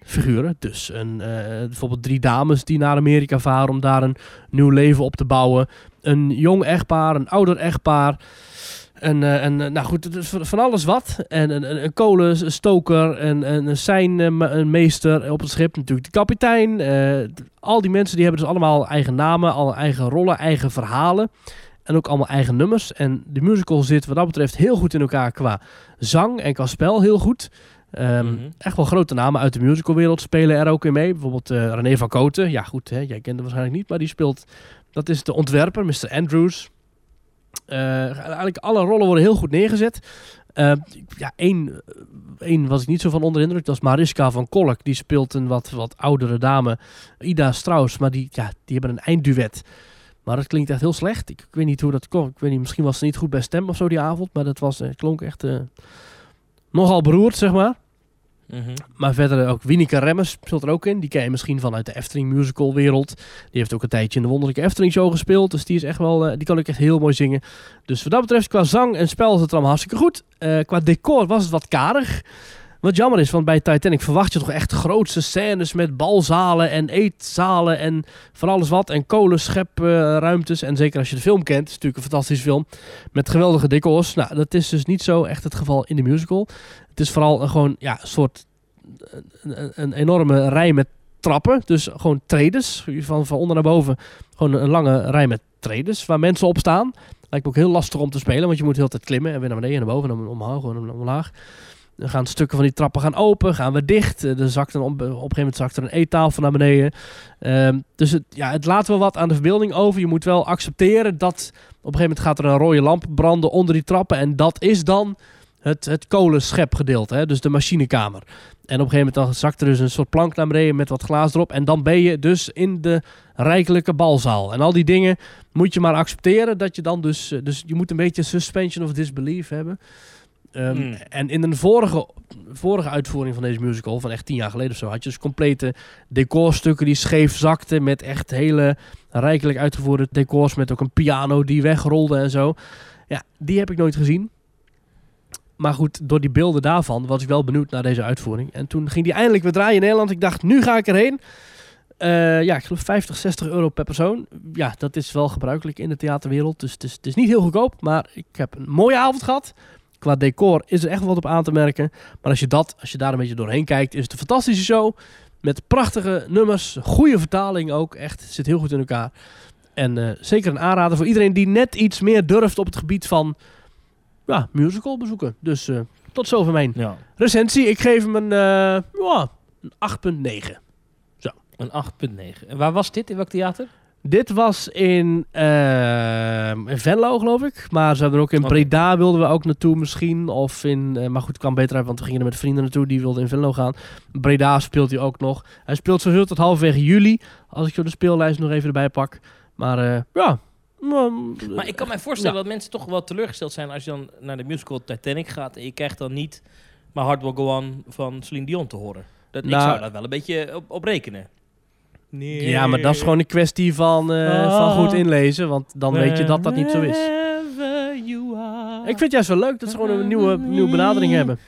figuren. Dus een, eh, bijvoorbeeld drie dames die naar Amerika varen om daar een nieuw leven op te bouwen. Een jong echtpaar, een ouder echtpaar. En, eh, en eh, nou goed, van alles wat. En een, een, een kolenstoker, een, een, een seinmeester op het schip. Natuurlijk de kapitein. eh, al die mensen die hebben dus allemaal eigen namen, alle eigen rollen, eigen verhalen. En ook allemaal eigen nummers. En de musical zit wat dat betreft heel goed in elkaar qua zang en qua spel heel goed. Ehm, Mhm. Echt wel grote namen uit de musicalwereld spelen er ook in mee. Bijvoorbeeld eh, René van Koten. Ja goed, hè, jij kent hem waarschijnlijk niet, maar die speelt... Dat is de ontwerper, Mr. Andrews. Eh, eigenlijk alle rollen worden heel goed neergezet. Eh, ja, één, één was ik niet zo van onder de indruk. Dat is Mariska van Kolk. Die speelt een wat, wat oudere dame. Ida Strauss. Maar die, ja, die hebben een eindduet. Maar dat klinkt echt heel slecht. Ik, weet niet hoe dat komt. Ik weet niet, misschien was ze niet goed bij stem of zo die avond. Maar dat was, eh, klonk echt nogal beroerd, zeg maar. Mhm. Maar verder ook Wieneke Remmers speelt er ook in. Die ken je misschien vanuit de Efteling musical wereld. Die heeft ook een tijdje in de Wonderlijke Efteling show gespeeld. Dus die is echt wel, eh, die kan ook echt heel mooi zingen. Dus wat dat betreft, qua zang en spel is het allemaal hartstikke goed. Eh, qua decor was het wat karig. Wat jammer is, want bij Titanic verwacht je toch echt grootste scènes met balzalen en eetzalen en van alles wat. En kolenschepruimtes. en zeker als je de film kent, is natuurlijk een fantastische film. Met geweldige decors. Nou, dat is dus niet zo echt het geval in de musical. Het is vooral gewoon ja, een soort een, een- enorme rij met trappen. Dus gewoon tredes. Van, van onder naar boven. Gewoon een lange rij met tredes waar mensen op staan. Lijkt me ook heel lastig om te spelen, want je moet de hele tijd klimmen en weer naar beneden en naar boven en dan omhoog en omlaag. Dan gaan stukken van die trappen gaan open, gaan we dicht. Eh, Er zakt een, op, een gegeven moment zakt er een eettafel naar beneden. Ehm, dus het, ja, het laat wel wat aan de verbeelding over. Je moet wel accepteren dat op een gegeven moment gaat er een rode lamp branden onder die trappen. En dat is dan het, het kolenschepgedeelte, hè? dus de machinekamer. En op een gegeven moment dan zakt er dus een soort plank naar beneden met wat glaas erop. En dan ben je dus in de rijkelijke balzaal. En al die dingen moet je maar accepteren dat je dan dus... eh, Dus je moet een beetje suspension of disbelief hebben. Ehm, Hmm. En in een vorige, vorige uitvoering van deze musical, van echt tien jaar geleden of zo, had je dus complete decorstukken die scheef zakten met echt hele rijkelijk uitgevoerde decors met ook een piano die wegrolde en zo. Ja, die heb ik nooit gezien. Maar goed, door die beelden daarvan was ik wel benieuwd naar deze uitvoering. En toen ging die eindelijk weer draaien in Nederland. Ik dacht, nu ga ik erheen. Eh, ja, ik geloof 50, 60 euro per persoon. Ja, dat is wel gebruikelijk in de theaterwereld. Dus het is, het is niet heel goedkoop. Maar ik heb een mooie avond gehad. Qua decor is er echt wat op aan te merken. Maar als je, dat, als je daar een beetje doorheen kijkt, is het een fantastische show. Met prachtige nummers. Goede vertaling ook. Echt, zit heel goed in elkaar. En eh, zeker een aanrader voor iedereen die net iets meer durft op het gebied van ja, musical bezoeken. Dus eh, tot zover mijn Ja. recensie. Ik geef hem een, eh, ja, een 8,9. Een 8,9. En waar was dit? In welk theater? Dit was in, eh, in Venlo, geloof ik. Maar ze hebben er ook in. Breda wilden we ook naartoe misschien. Of in, maar goed, het kwam beter uit, want we gingen er met vrienden naartoe. Die wilden in Venlo gaan. Breda speelt hij ook nog. Hij speelt sowieso tot halverwege juli. Als ik zo de speellijst nog even erbij pak. Maar ja. Maar ik kan mij voorstellen dat mensen toch wel teleurgesteld zijn als je dan naar de musical Titanic gaat en je krijgt dan niet maar Hard Will Go On van Celine Dion te horen. Dat, ik Nou- zou daar wel een beetje op, op rekenen. Nee. Ja, maar dat is gewoon een kwestie van, eh, van goed inlezen. Want dan weet je dat dat niet zo is. Wherever you are, Ik vind het juist wel leuk dat ze gewoon een nieuwe, nieuwe benadering hebben.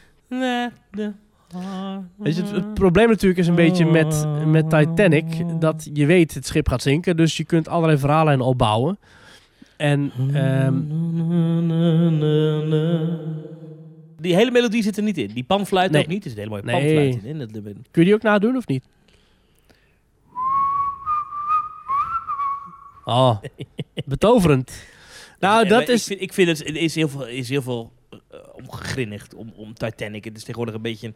Weet je, het, het probleem natuurlijk is een beetje met, met Titanic dat je weet het schip gaat zinken, dus je kunt allerlei verhalen opbouwen. En ehm, Die hele melodie zit er niet in. Die panfluit Nee. ook niet. Er zit een hele mooie Nee. panfluit in. Dat, kun je die ook nadoen of niet? Oh, betoverend. Nou, dat is... Ik vind, ik vind het is heel veel, is heel veel eh, om gegrinnikt om, om Titanic. Het is tegenwoordig een beetje...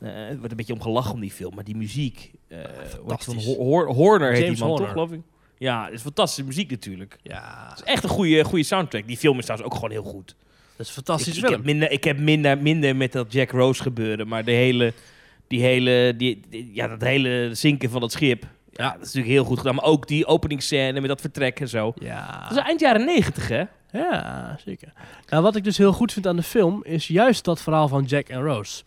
eh, er wordt een beetje om gelachen om die film. Maar die muziek... eh van fantastisch. Ho- Hor- Horner heet James die man Horner. toch, geloof ik? Ja, het is fantastische muziek natuurlijk. Ja, Het is echt een goede, goede soundtrack. Die film is trouwens ook gewoon heel goed. dat is een Ik, heb, minder, ik heb minder, minder met dat Jack Rose gebeuren. Maar de hele... Die hele... Die, die- ja, dat hele zinken van dat schip. Ja, dat is natuurlijk heel goed gedaan. Maar ook die openingsscène met dat vertrek en zo. Ja. Dat is eind jaren negentig, hè? Ja, zeker. Nou, wat ik dus heel goed vind aan de film is juist dat verhaal van Jack en Rose.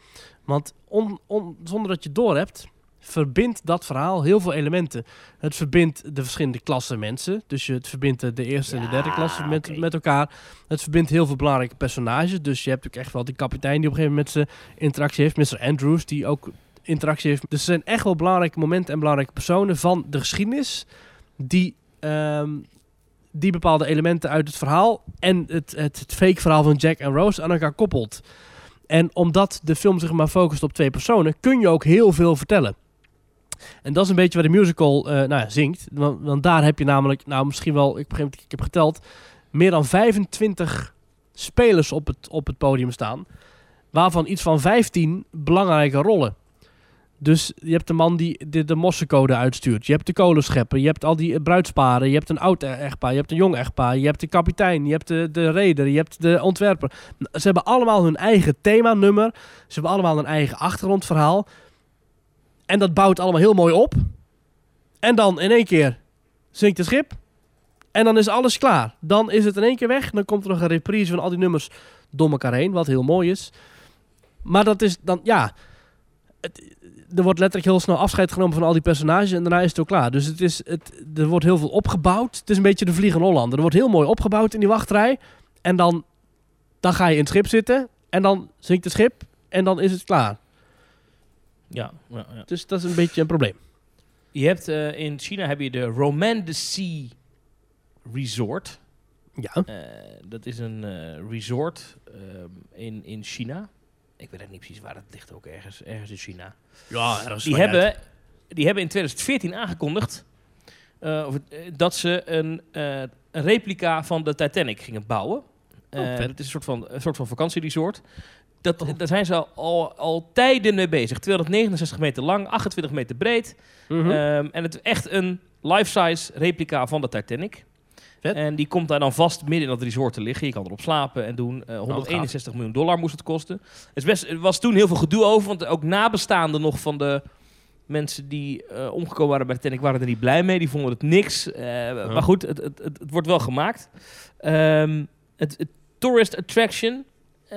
Want on, on- zonder dat je het doorhebt, verbindt dat verhaal heel veel elementen. Het verbindt de verschillende klassen mensen. Dus je, het verbindt de, eerste en de derde klasse met, met elkaar. Het verbindt heel veel belangrijke personages. Dus je hebt ook echt wel die kapitein die op een gegeven moment zijn interactie heeft. Mr. Andrews, die ook interactie heeft. Dus er zijn echt wel belangrijke momenten en belangrijke personen van de geschiedenis. Die, ehm, die bepaalde elementen uit het verhaal en het, het, het fake verhaal van Jack en Rose aan elkaar koppelt. En omdat de film zich maar focust op twee personen, kun je ook heel veel vertellen. En dat is een beetje waar de musical eh, nou zingt. Want, want daar heb je namelijk, nou misschien wel, ik, ik heb geteld, meer dan 25 spelers op het, op het podium staan. Waarvan iets van 15 belangrijke rollen. Dus je hebt de man die de, de mossencode uitstuurt. Je hebt de kolenschepper. Je hebt al die bruidsparen. Je hebt een oud e- echtpaar. Je hebt een jong echtpaar. Je hebt de kapitein. Je hebt de, de reder. Je hebt de ontwerper. Ze hebben allemaal hun eigen themanummer. Ze hebben allemaal een eigen achtergrondverhaal. En dat bouwt allemaal heel mooi op. En dan in één keer zinkt het schip. En dan is alles klaar. Dan is het in één keer weg. Dan komt er nog een reprise van al die nummers door elkaar heen. Wat heel mooi is. Maar dat is dan, ja. Het, er wordt letterlijk heel snel afscheid genomen van al die personages. En daarna is het ook klaar. Dus het is, het, er wordt heel veel opgebouwd. Het is een beetje de Vliegende Hollander. Er wordt heel mooi opgebouwd in die wachtrij. En dan, dan ga je in het schip zitten. En dan zinkt het schip. En dan is het klaar. Ja, ja, ja. Dus dat is een beetje een probleem. Je hebt eh, in China heb je de Roman de Sea Resort. Ja. Eh, dat is een eh, resort ehm, in, in China. Ik weet echt niet precies waar het ligt, ook ergens, ergens in China. Ja, dat is Die hebben, die hebben in 2014 aangekondigd eh, of het- dat ze een, eh, een replica van de Titanic gingen bouwen. Eh, Oh, dat is een soort van, een soort van vakantieresort. Dat, Oh. Daar zijn ze al, al tijden mee bezig. 269 meter lang, 28 meter breed. Mhm. Ehm, en het is echt een life-size replica van de Titanic. Vet. En die komt daar dan vast midden in dat resort te liggen. Je kan erop slapen en doen. Eh 161 miljoen dollar moest het kosten. Het best, er was toen heel veel gedoe over. Want ook nabestaanden nog van de mensen die eh, omgekomen waren bij de Titanic waren er niet blij mee. Die vonden het niks. Eh, Maar goed, het, het, het, het wordt wel gemaakt. Ehm, het, tourist attraction eh,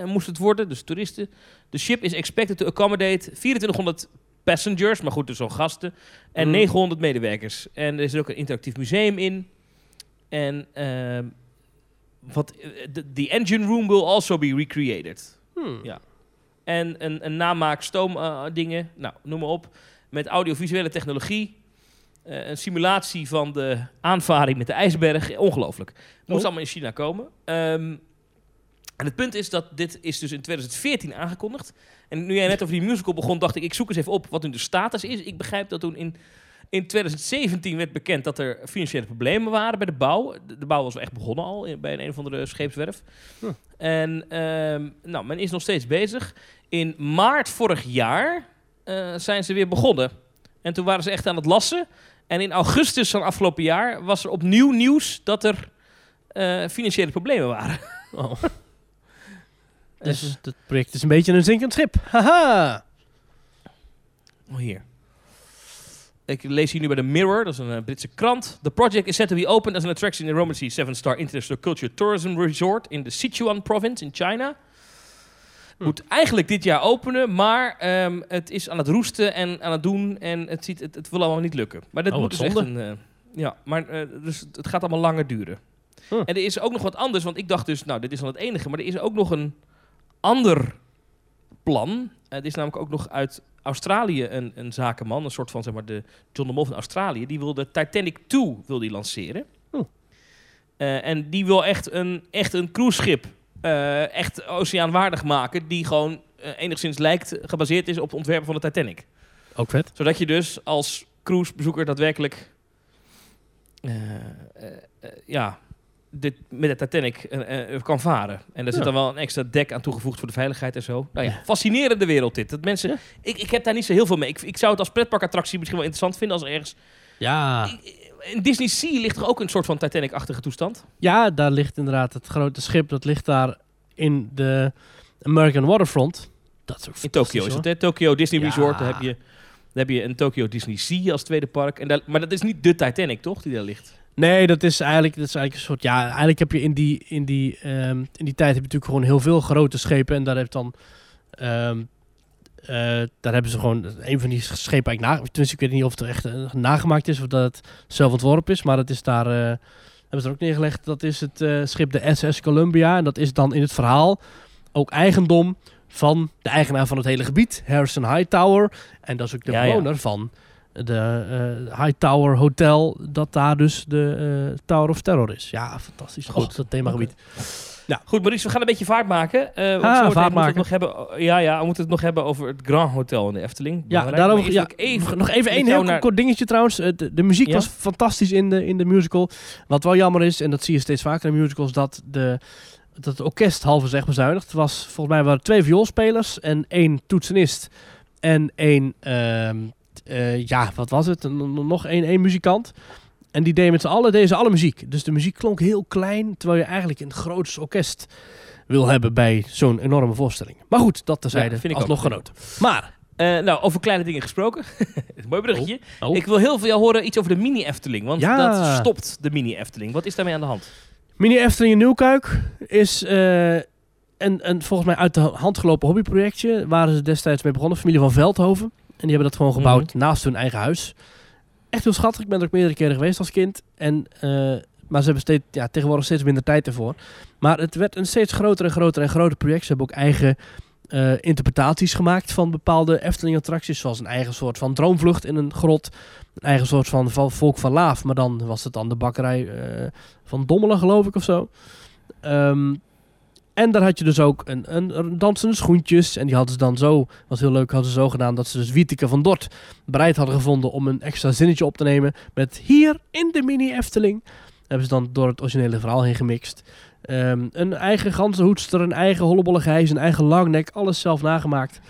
moest het worden. Dus toeristen. The ship is expected to accommodate 2400 passengers. Maar goed, dus zo'n gasten. En Mm. 900 medewerkers. En er is ook een interactief museum in. En ehm, wat, eh, de the engine room will also be recreated. Hmm. Ja. En een, een namaak stoom eh, dingen, nou, noem maar op. Met audiovisuele technologie. Eh, een simulatie van de aanvaring met de ijsberg. Ongelooflijk. Moest Oh. allemaal in China komen. Ehm, en het punt is dat dit is dus in 2014 aangekondigd. En nu jij net over die musical begon, dacht ik, ik zoek eens even op wat nu de status is. Ik begrijp dat toen in, in 2017 werd bekend dat er financiële problemen waren bij de bouw. De, de bouw was wel echt begonnen al in- bij een, een of andere scheepswerf. En ehm, nou, men is nog steeds bezig. In maart vorig jaar eh, zijn ze weer begonnen. En toen waren ze echt aan het lassen. En in augustus van afgelopen jaar was er opnieuw nieuws dat er eh, financiële problemen waren. Oh. Dus, het project is een beetje een zinkend schip. Haha. oh, hier. Ik lees hier nu bij de Mirror, dat is een eh, Britse krant. The project is set to be opened as an attraction in the Roman Sea 7-star International Culture Tourism Resort in the Sichuan province in China. Hm. Moet eigenlijk dit jaar openen, maar ehm, het is aan het roesten en aan het doen en het, ziet, het, het wil allemaal niet lukken. Maar dit Oh, moet dus echt een... eh, ja, maar eh, dus het- het gaat allemaal langer duren. Huh. En er is ook nog wat anders, want ik dacht dus, nou, dit is al het enige, maar er is ook nog een ander plan. Eh, er is namelijk ook nog uit Australië een, een zakenman, een soort van zeg maar de John de Mol van Australië, die wil de Titanic 2 wil die lanceren. Oeh. Eh, en die wil echt een, echt een cruiseschip eh, echt oceaanwaardig maken, die gewoon eh, enigszins lijkt, gebaseerd is op het ontwerpen van de Titanic. Ook vet. Zodat je dus als cruisebezoeker daadwerkelijk eh, eh, eh, ja, dit, met de Titanic eh, eh, kan varen. En er zit dan wel een extra dek aan toegevoegd voor de veiligheid en zo. Nou ja, fascinerende wereld dit. Dat mensen, ik, ik heb daar niet zo heel veel mee. Ik, ik zou het als pretparkattractie misschien wel interessant vinden als er ergens... Ja. In Disney Sea ligt er ook een soort van Titanic-achtige toestand. ja, daar ligt inderdaad het grote schip. Dat ligt daar in de American Waterfront. Dat is ook In Tokio is het, hè? Tokio Disney Ja. Resort, daar heb je... Daar heb je een Tokyo Disney Sea als tweede park. En daar, maar dat is niet de Titanic, toch? Die daar ligt. Nee, dat is eigenlijk, dat is eigenlijk een soort. Ja, eigenlijk heb je in die, in die, ehm, in die tijd heb je natuurlijk gewoon heel veel grote schepen. En daar heeft dan. ehm, eh, daar hebben ze gewoon een van die schepen eigenlijk na. Tenminste, ik weet niet of het er echt eh, nagemaakt is of dat het zelf ontworpen is. Maar het is daar. eh, hebben ze er ook neergelegd. Dat is het schip de SS Columbia. En dat is dan in het verhaal ook eigendom van de eigenaar van het hele gebied, Harrison Hightower. En dat is ook de Ja, ja. bewoner van de eh Hightower Hotel, dat daar dus de eh, Tower of Terror is. Ja, fantastisch. Goed. Dat themagebied. Goed, Maurice, we gaan een beetje vaart maken. Ah, vaart moeten het nog hebben, ja, ja, we moeten het nog hebben over het Grand Hotel in de Efteling. Ja, daarover, ja, even nog even één heel naar- kort dingetje trouwens. Eh, De, de muziek Ja? was fantastisch in de, in de musical. Wat wel jammer is, en dat zie je steeds vaker in musicals, dat, de, dat het orkest is echt bezuinigd. Was, volgens mij waren er twee vioolspelers en één toetsenist En één, ehm, eh, ja, wat was het? Nog één, één muzikant. En die deden met z'n allen, deden ze alle muziek. Dus de muziek klonk heel klein, terwijl je eigenlijk een groots orkest wil hebben bij zo'n enorme voorstelling. Maar goed, dat terzijde, Ja, vind ik alsnog genoten. Maar, Eh, nou, over kleine dingen gesproken. Mooi bruggetje. oh. Ik wil heel veel van jou horen iets over de mini Efteling. Want Ja. dat stopt de mini Efteling. Wat is daarmee aan de hand? Mini Efteling in Nieuwkuik is eh, een, een volgens mij uit de hand gelopen hobbyprojectje. Waren ze destijds mee begonnen, familie van Veldhoven. En die hebben dat gewoon gebouwd naast hun eigen huis. Echt heel schattig. Ik ben er ook meerdere keren geweest als kind. En, eh, maar ze hebben steeds, ja, tegenwoordig steeds minder tijd ervoor. Maar het werd een steeds groter en groter en groter project. Ze hebben ook eigen eh, interpretaties gemaakt van bepaalde Efteling-attracties. Zoals een eigen soort van droomvlucht in een grot. Een eigen soort van, van Volk van Laaf. Maar dan was het dan de bakkerij eh, van Dommelen, geloof ik, of zo. Ehm, en daar had je dus ook een, een, dansende schoentjes. En die hadden ze dan zo, was heel leuk, hadden ze zo gedaan dat ze dus Wieteke van Dort bereid hadden gevonden om een extra zinnetje op te nemen met hier in de mini Efteling. Hebben ze dan door het originele verhaal heen gemixt. Ehm, een eigen ganzenhoedster, een eigen hollebolle gijs, een eigen langnek, alles zelf nagemaakt.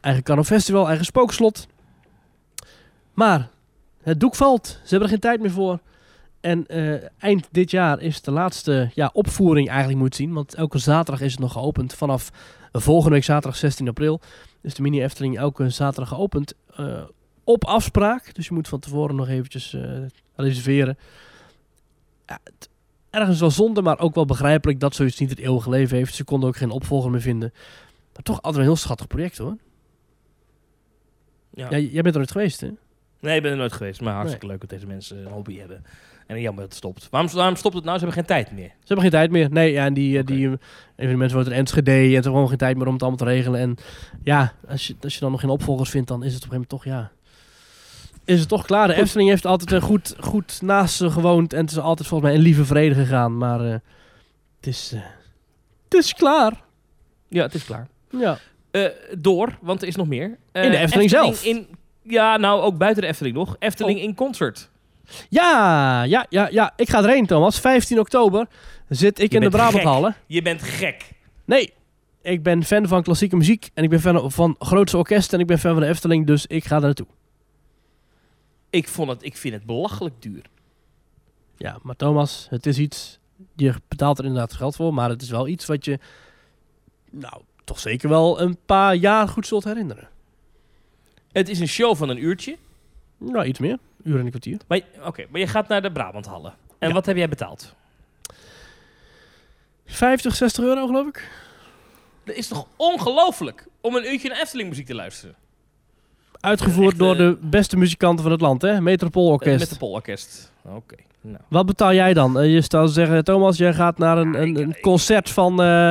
Eigen carnavalfestival, eigen spookslot. Maar het doek valt. Ze hebben er geen tijd meer voor. En eh, eind dit jaar is de laatste ja, opvoering eigenlijk moet zien. Want elke zaterdag is het nog geopend. Vanaf volgende week zaterdag 16 april is de mini Efteling elke zaterdag geopend. eh, op afspraak. Dus je moet van tevoren nog eventjes eh, reserveren. Ja, het- ergens wel zonde, maar ook wel begrijpelijk dat zoiets niet het eeuwige leven heeft. Ze konden ook geen opvolger meer vinden. Maar toch altijd een heel schattig project hoor. Ja. Ja, jij bent er nooit geweest hè? Nee, ik ben er nooit geweest. Maar hartstikke leuk dat deze mensen een hobby hebben. En jammer dat het stopt. Waarom, waarom stopt het nou? Ze hebben geen tijd meer. Ze hebben geen tijd meer. Nee, ja, en die, eh, Oké. die, eh, een de mensen woont in Enschede en hebben gewoon geen tijd meer om het allemaal te regelen. En ja, als je, als je dan nog geen opvolgers vindt, dan is het op een gegeven moment toch, ja... Is het toch klaar. De. Efteling heeft altijd een goed, goed naast ze gewoond en het is altijd volgens mij in lieve vrede gegaan. Maar eh, het, is, eh, het is klaar. Ja, het is klaar. Ja. Eh, door, want er is nog meer. Eh, In de Efteling zelf. In, ja, nou ook buiten de Efteling nog. Efteling in concert. Ja, ja, ja, ja. Ik ga erheen, Thomas. 15 oktober zit ik Je in de Brabanthallen. Je bent gek. Nee, ik ben fan van klassieke muziek en ik ben fan van grootste orkesten en ik ben fan van de Efteling, dus ik ga er naartoe. Ik, vond het, ik vind het belachelijk duur. Ja, maar Thomas, het is iets. Je betaalt er inderdaad geld voor, maar het is wel iets wat je. Nou, toch zeker wel een paar jaar goed zult herinneren. Het is een show van een uurtje. Nou, iets meer. Uur en een kwartier. Maar, oké, maar je gaat naar de Brabanthallen. En Ja. wat heb jij betaald? 50, 60 euro, geloof ik. Dat is toch ongelooflijk om een uurtje naar Efteling muziek te luisteren? Uitgevoerd Echt, door eh, de beste muzikanten van het land, hè? Metropoolorkest. Met de Polorkest. Oké. Nou. Wat betaal jij dan? Eh, je zou zeggen, Thomas, jij gaat naar een, een, een concert van. eh,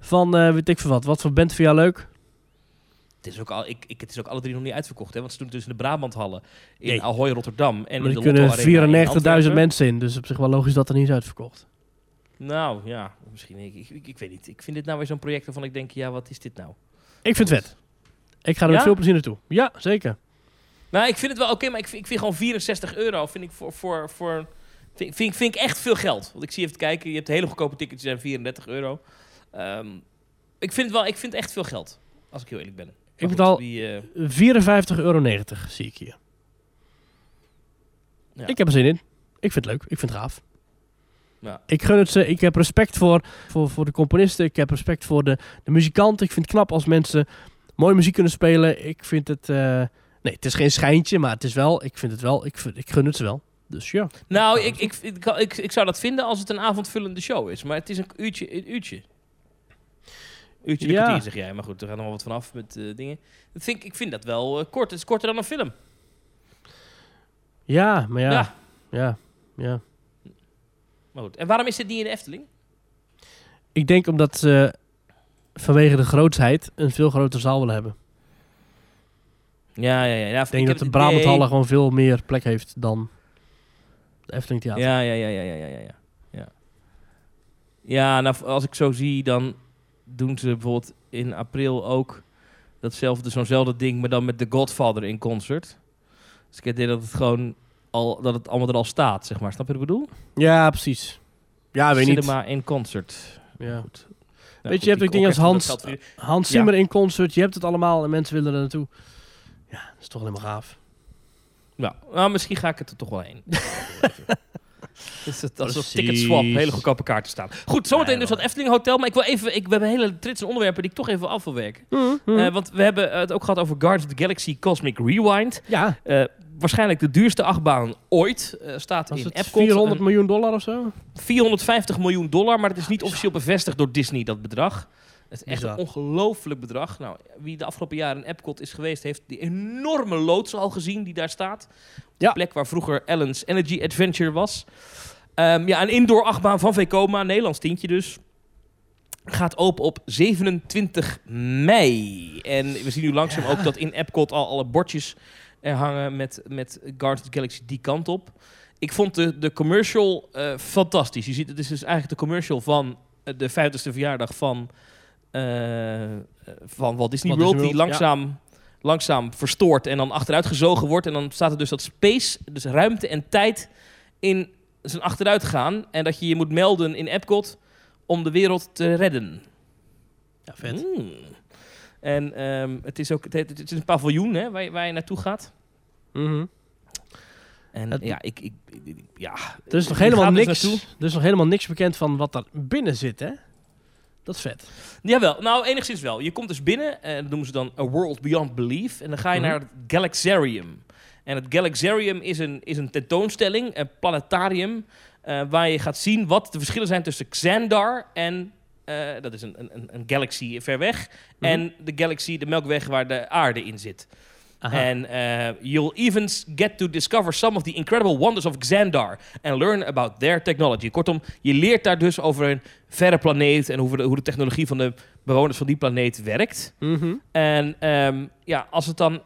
van eh, weet ik veel wat. Wat voor band vind jij leuk? Het is, ook al, ik, ik, het is ook alle drie nog niet uitverkocht. Hè? Want ze doen het tussen de Brabanthallen in Nee. Ahoy Rotterdam. En maar in er de kunnen Lotto Arena in 94.000 Antwerpen. mensen in. Dus op zich wel logisch dat er niet is uitverkocht. Nou ja, misschien. Ik, ik, ik, ik weet niet. Ik vind dit nou weer zo'n project waarvan ik denk, ja, wat is dit nou? Ik vind het vet. Ik ga er met Ja? veel plezier naartoe. Ja, zeker. Nou, ik vind het wel oké, maar ik vind, ik vind gewoon 64 euro vind ik voor, voor, voor vind, vind, vind ik echt veel geld. Want ik zie even kijken, je hebt hele goedkope tickets, die zijn 34 euro. Ehm, ik vind het wel, ik vind echt veel geld, als ik heel eerlijk ben. Ik betaal wie, eh, 54,90 euro zie ik hier. Ja. Ik heb er zin in. Ik vind het leuk. Ik vind het gaaf. Ja. Ik gun het ze. Ik heb respect voor, voor, voor de componisten. Ik heb respect voor de, de muzikanten. Ik vind het knap als mensen mooie muziek kunnen spelen. Ik vind het... eh, nee, het is geen schijntje, maar het is wel... Ik vind het wel... Ik, vind, ik gun het ze wel. Dus ja. nou, ik, ik, ik, ik, ik zou dat vinden als het een avondvullende show is. Maar het is een uurtje, een uurtje. Uurtje Ja. kwartier, zeg jij. Maar goed, er gaat nog wel wat vanaf met eh, dingen. Dat vind ik, ik vind dat wel eh, kort. Het is korter dan een film. Ja, maar ja. Ja. Ja. ja. Maar goed. En waarom is dit niet in de Efteling? Ik denk omdat ze vanwege de grootsheid een veel grotere zaal willen hebben. Ja, ja, ja. ja Ik denk dat de Brabanthallen gewoon veel meer plek heeft dan de Efteling Theater. Ja, ja, ja, ja, ja, ja, ja, ja. Ja, ja nou, als ik zo zie, dan doen ze bijvoorbeeld in april ook datzelfde, zo'nzelfde ding, maar dan met The Godfather in concert. Dus ik denk dat het gewoon al, dat het allemaal er al staat, zeg maar. Snap je wat ik bedoel? Ja, precies. Ja, weet niet. Cinema in concert. Ja. Goed. Weet je, je hebt ook dingen als Hans- Hans Ja. Zimmer in concert, je hebt het allemaal en mensen willen er naartoe. Ja, dat is toch helemaal gaaf. Ja, nou, misschien ga ik het er toch wel heen. Dus dat, is een Precies. ticket swap, hele goedkope kaarten staan. Goed, zometeen dus dat Efteling Hotel. Maar ik wil even, ik, we hebben hele trits en onderwerpen die ik toch even af wil werken. Mhm. Eh, want we hebben het ook gehad over Guardians of the Galaxy Cosmic Rewind. ja, Eh, waarschijnlijk de duurste achtbaan ooit. eh, staat was in het Epcot. 400 Een miljoen dollar of zo? 450 miljoen dollar, maar het is niet officieel bevestigd door Disney, dat bedrag. Het is echt een ongelooflijk bedrag. Nou, wie de afgelopen jaren in Epcot is geweest, heeft die enorme loods al gezien die daar staat. De Ja. plek waar vroeger Ellen's Energy Adventure was. Ehm, ja, een indoor achtbaan van Vekoma, Nederlands tientje dus. Gaat open op 27 mei. En we zien nu langzaam Ja. ook dat in Epcot al alle bordjes er hangen met, met Guardians of the Galaxy die kant op. Ik vond de, de commercial eh, fantastisch. Je ziet, het is dus eigenlijk de commercial van eh, de 50ste verjaardag van, eh, van Walt Disney Walt World. Die langzaam, langzaam verstoort en dan achteruit gezogen wordt. En dan staat er dus dat space, dus ruimte en tijd in zijn achteruit gaan. En dat je je moet melden in Epcot om de wereld te redden. Ja, vet. Mm. En ehm, het is ook het, het is een paviljoen hè, waar, je, waar je naartoe gaat. Mhm. En Het- ja, ik, ik, ik- ja, Er is nog helemaal dus niks. er is nog helemaal niks bekend van wat er binnen zit, hè? Dat is vet. Jawel, nou enigszins wel. Je komt dus binnen, en dat noemen ze dan A World Beyond Belief. En dan ga je Mhm. naar het Galaxarium. En het Galaxarium is een, is een tentoonstelling, een planetarium, eh, waar je gaat zien wat de verschillen zijn tussen Xandar en, eh, dat is een, een, een galaxy ver weg, Mhm. en de galaxy, de Melkweg, waar de aarde in zit. And uh, you'll even get to discover some of the incredible wonders of Xandar and learn about their technology. Kortom, je leert daar dus over een verre planeet en hoe de, hoe de technologie van de bewoners van die planeet werkt. Mhm. En ehm, ja, als het dan,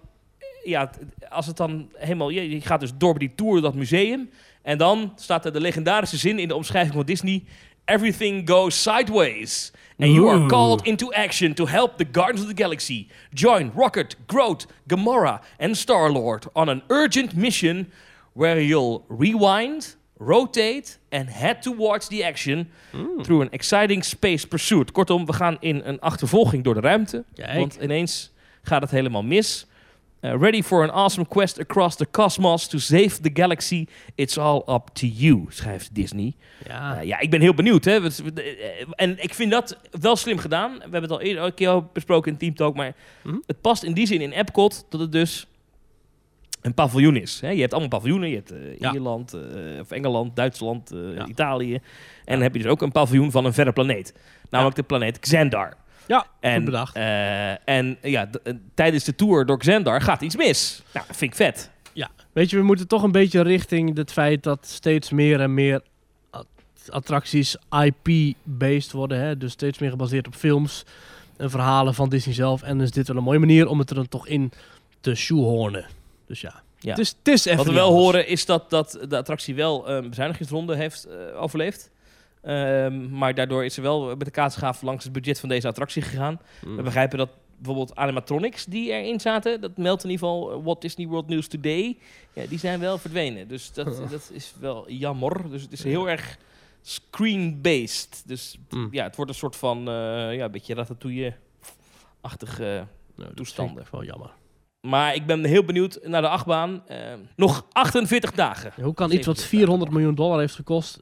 ja, als het dan helemaal, je, je gaat dus door bij die tour dat museum en dan staat er de legendarische zin in de omschrijving van Disney: Everything goes sideways. And you are called into action to help the Guardians of the Galaxy. Join Rocket, Groot, Gamora, and Star-Lord on an urgent mission where you'll rewind, rotate, and head towards the action through an exciting space pursuit. Kortom, we gaan in een achtervolging door de ruimte. Kijk. Want ineens gaat het helemaal mis. Uh, ready for an awesome quest across the cosmos to save the galaxy. It's all up to you, schrijft Disney. Ja. Uh, ja, ik ben heel benieuwd. Hè. Eh, En ik vind dat wel slim gedaan. We hebben het al eerder een keer besproken in Team Talk. Maar Mhm. het past in die zin in Epcot dat het dus een paviljoen is. Hè. Je hebt allemaal paviljoenen. Je hebt Ja. Ierland, eh, of Engeland, Duitsland, Ja. Italië. En dan heb je dus ook een paviljoen van een verre planeet. Namelijk de planeet Xandar. Ja, En, bedacht. eh, en ja, eh, tijdens de tour door Xandar gaat iets mis. Nou, vind ik vet. Ja, weet je, we moeten toch een beetje richting het feit dat steeds meer en meer at- attracties IP-based worden. Hè? Dus steeds meer gebaseerd op films en verhalen van Disney zelf. En is dit wel een mooie manier om het er dan toch in te shoehornen. Dus ja, Ja. Het, is, het is even Wat we wel anders. horen is dat, dat de attractie wel een bezuinigingsronde heeft eh, overleefd. Ehm, maar daardoor is ze wel met de kaatsgaaf langs het budget van deze attractie gegaan. Mm. We begrijpen dat bijvoorbeeld animatronics die erin zaten, dat meldt in ieder geval eh, Walt Disney World News Today, ja, die zijn wel verdwenen. Dus dat, dat is wel jammer. Dus het is heel erg screen-based. Dus Mm. ja, het wordt een soort van, eh, ja, een beetje ratatouille-achtig... eh, Nou, dat toestanden. wel jammer. maar ik ben heel benieuwd naar de achtbaan. Nog 48 dagen. Ja, Hoe kan iets wat 70 400 miljoen dollar heeft gekost...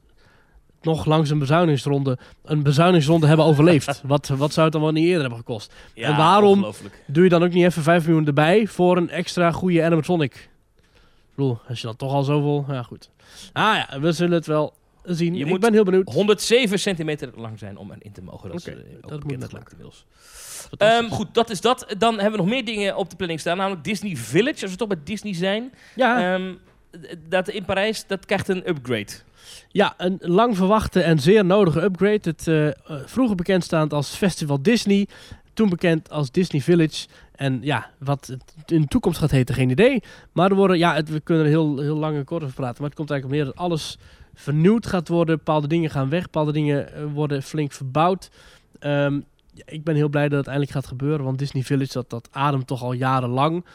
nog langs een bezuinigingsronde... een bezuinigingsronde hebben overleefd? wat, wat zou het dan wel niet eerder hebben gekost? Ja, En waarom-. Doe je dan ook niet even 5 miljoen erbij... voor een extra goede animatronic? Ik bedoel, als je dan toch al zoveel... Ja, goed. Ah ja, we zullen het wel zien. Je ik moet ben heel benieuwd. 107 centimeter lang zijn om erin te mogen. Dat, is, eh, dat moet gemaakt inmiddels. Ehm, goed, dat is dat. Dan hebben we nog meer dingen op de planning staan. Namelijk Disney Village. Als we toch bij Disney zijn. ja, Ehm, dat in Parijs, dat krijgt een upgrade. Ja, een lang verwachte en zeer nodige upgrade. Het eh, vroeger bekendstaand als Festival Disney, toen bekend als Disney Village. En ja, wat het in de toekomst gaat heten, geen idee. Maar er worden, ja, we kunnen er heel, heel lang en kort over praten. Maar het komt eigenlijk op neer dat alles vernieuwd gaat worden. Bepaalde dingen gaan weg, bepaalde dingen eh, worden flink verbouwd. Ehm, ik ben heel blij dat het eindelijk gaat gebeuren. Want Disney Village, dat, dat ademt toch al jarenlang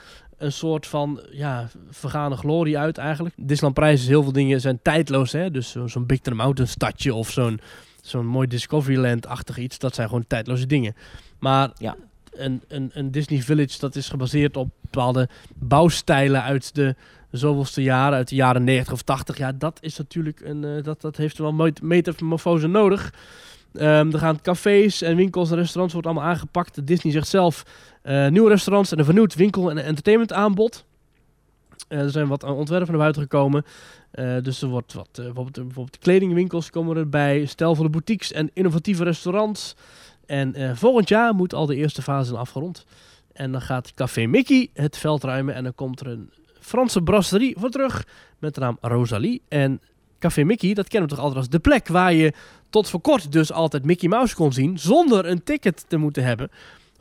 een soort van ja, vergane glorie uit eigenlijk. Disneyland Parijs is heel veel dingen zijn tijdloos. Hè? Dus zo- zo'n Big Thunder Mountain stadje of zo'n zo'n mooi Discoveryland-achtig iets. Dat zijn gewoon tijdloze dingen. Maar Ja. een, een, een Disney Village, dat is gebaseerd op bepaalde bouwstijlen uit de zoveelste jaren, uit de jaren 90 of 80. Ja, dat is natuurlijk een, eh, dat, dat heeft wel met- metamorfose nodig. Ehm, er gaan cafés en winkels en restaurants wordt allemaal aangepakt. Disney zegt zelf nieuwe restaurants en een vernieuwd winkel- en entertainment aanbod. Eh, er zijn wat ontwerpen naar buiten gekomen. Eh, dus er wordt wat, eh, bijvoorbeeld, bijvoorbeeld kledingwinkels komen erbij, stijlvolle boutiques en innovatieve restaurants. En eh, volgend jaar moet al de eerste fase zijn afgerond. En dan gaat Café Mickey het veld ruimen en dan komt er een Franse brasserie voor terug met de naam Rosalie. En Café Mickey, dat kennen we toch altijd als de plek waar je tot voor kort dus altijd Mickey Mouse kon zien zonder een ticket te moeten hebben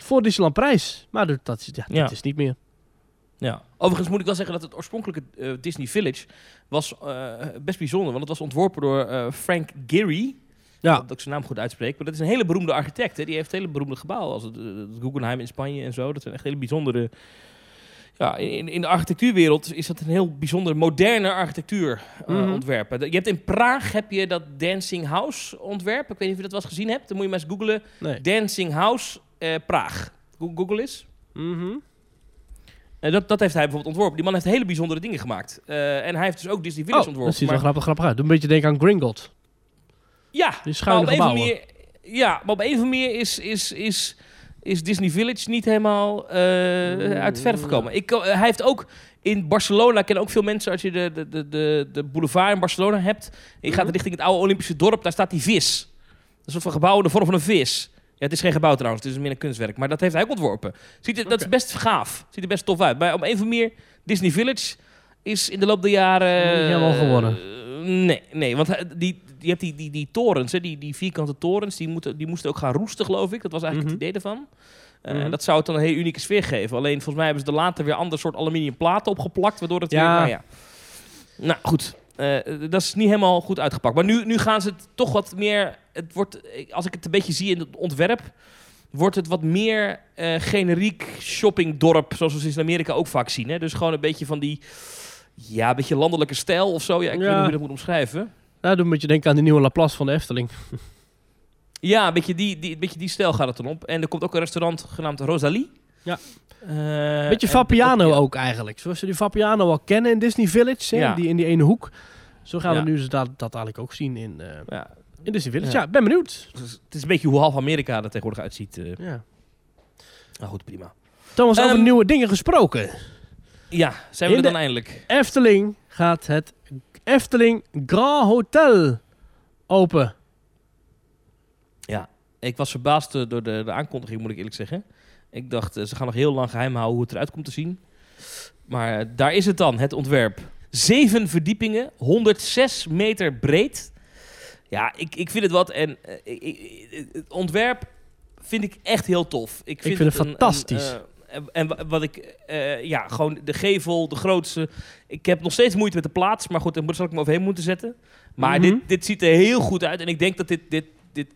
voor Disneyland prijs. Maar dat, dat, is- ja, Ja. dat is niet meer. Ja. Overigens moet ik wel zeggen dat het oorspronkelijke eh, Disney Village was eh, best bijzonder. Want het was ontworpen door eh, Frank Gehry. Ja. Dat ik zijn naam goed uitspreek. Maar dat is een hele beroemde architect. Hè. Die heeft hele beroemde gebouwen. Als het, het Guggenheim in Spanje en zo. Dat zijn echt hele bijzondere... Ja, in, in de architectuurwereld is dat een heel bijzonder moderne architectuur Mhm. ontwerpen. Je hebt in Praag heb je dat Dancing House ontwerp. Ik weet niet of je dat wel eens gezien hebt. Dan moet je maar eens googlen. Nee. Dancing House eh, Praag. Go- Google eens. Mhm. Eh, dat, dat heeft hij bijvoorbeeld ontworpen. Die man heeft hele bijzondere dingen gemaakt. Eh, en hij heeft dus ook Disney Village Oh, dat ontworpen. ziet er wel Maar, grappig, grappig uit. Doe een beetje denken aan Gringotts. ja, maar op een manier, ja, maar op een of manier is, is, is, is Disney Village niet helemaal uit de verf gekomen. Ik, hij heeft ook in Barcelona, kennen ook veel mensen, als je de, de, de, de, boulevard in Barcelona hebt. En je gaat Mhm. richting het oude Olympische dorp, daar staat die vis. Een soort van gebouw in de vorm van een vis. Ja, het is geen gebouw trouwens, het is meer een kunstwerk. Maar dat heeft hij ook ontworpen. Ziet er, Dat is best gaaf. Ziet er best tof uit. Maar op een of andere manier, Disney Village is in de loop der jaren... Niet helemaal geworden. eh, nee, nee, want die, je hebt die, die, die torens, hè, die, die vierkante torens, die, moeten, die moesten ook gaan roesten, geloof ik. Dat was eigenlijk Mhm. het idee ervan. Eh, Mhm. Dat zou het dan een hele unieke sfeer geven. Alleen volgens mij hebben ze er later weer ander soort aluminium platen opgeplakt, waardoor het Ja. weer... Nou ja. Nou goed, Eh, dat is niet helemaal goed uitgepakt. Maar nu, nu gaan ze het toch wat meer... Het wordt, als ik het een beetje zie in het ontwerp... wordt het wat meer eh, generiek shoppingdorp... zoals we ze in Amerika ook vaak zien. Hè? Dus gewoon een beetje van die... Ja, een beetje landelijke stijl of zo. Ja, ik weet niet hoe je dat moet omschrijven. Nou, doe een beetje denken aan die nieuwe Laplace van de Efteling. Ja, een beetje die, die, een beetje die stijl gaat het dan op. En er komt ook een restaurant genaamd Rosalie. Ja. Eh, beetje Vapiano ja. ook eigenlijk. Zoals we die Vapiano al kennen in Disney Village, hè, Ja. die, in die ene hoek. Zo gaan we nu dat, dat eigenlijk ook zien in, eh, Ja, in Disney Village. Ja. Ja, ben benieuwd. dus het is een beetje hoe half Amerika er tegenwoordig uitziet. eh. Ja. Nou goed, prima. Thomas, over Ehm, nieuwe dingen gesproken. Ja, zijn we In er dan eindelijk? Efteling gaat het Efteling Grand Hotel open. Ik was verbaasd eh, door de, de aankondiging, moet ik eerlijk zeggen. Ik dacht, eh, ze gaan nog heel lang geheim houden hoe het eruit komt te zien. Maar daar is het dan, het ontwerp. Zeven verdiepingen, 106 meter breed. Ja, ik, ik vind het wat. En eh, ik- ik- het ontwerp vind ik echt heel tof. Ik vind, vind het een- fantastisch. eh, en- en wa- wat ik, eh, ja, gewoon de gevel, de grootste. Ik heb nog steeds moeite met de plaats, maar goed, daar moet- zal ik me overheen moeten zetten. Maar Mhm. dit, dit ziet er heel goed uit. En ik denk dat dit, dit, dit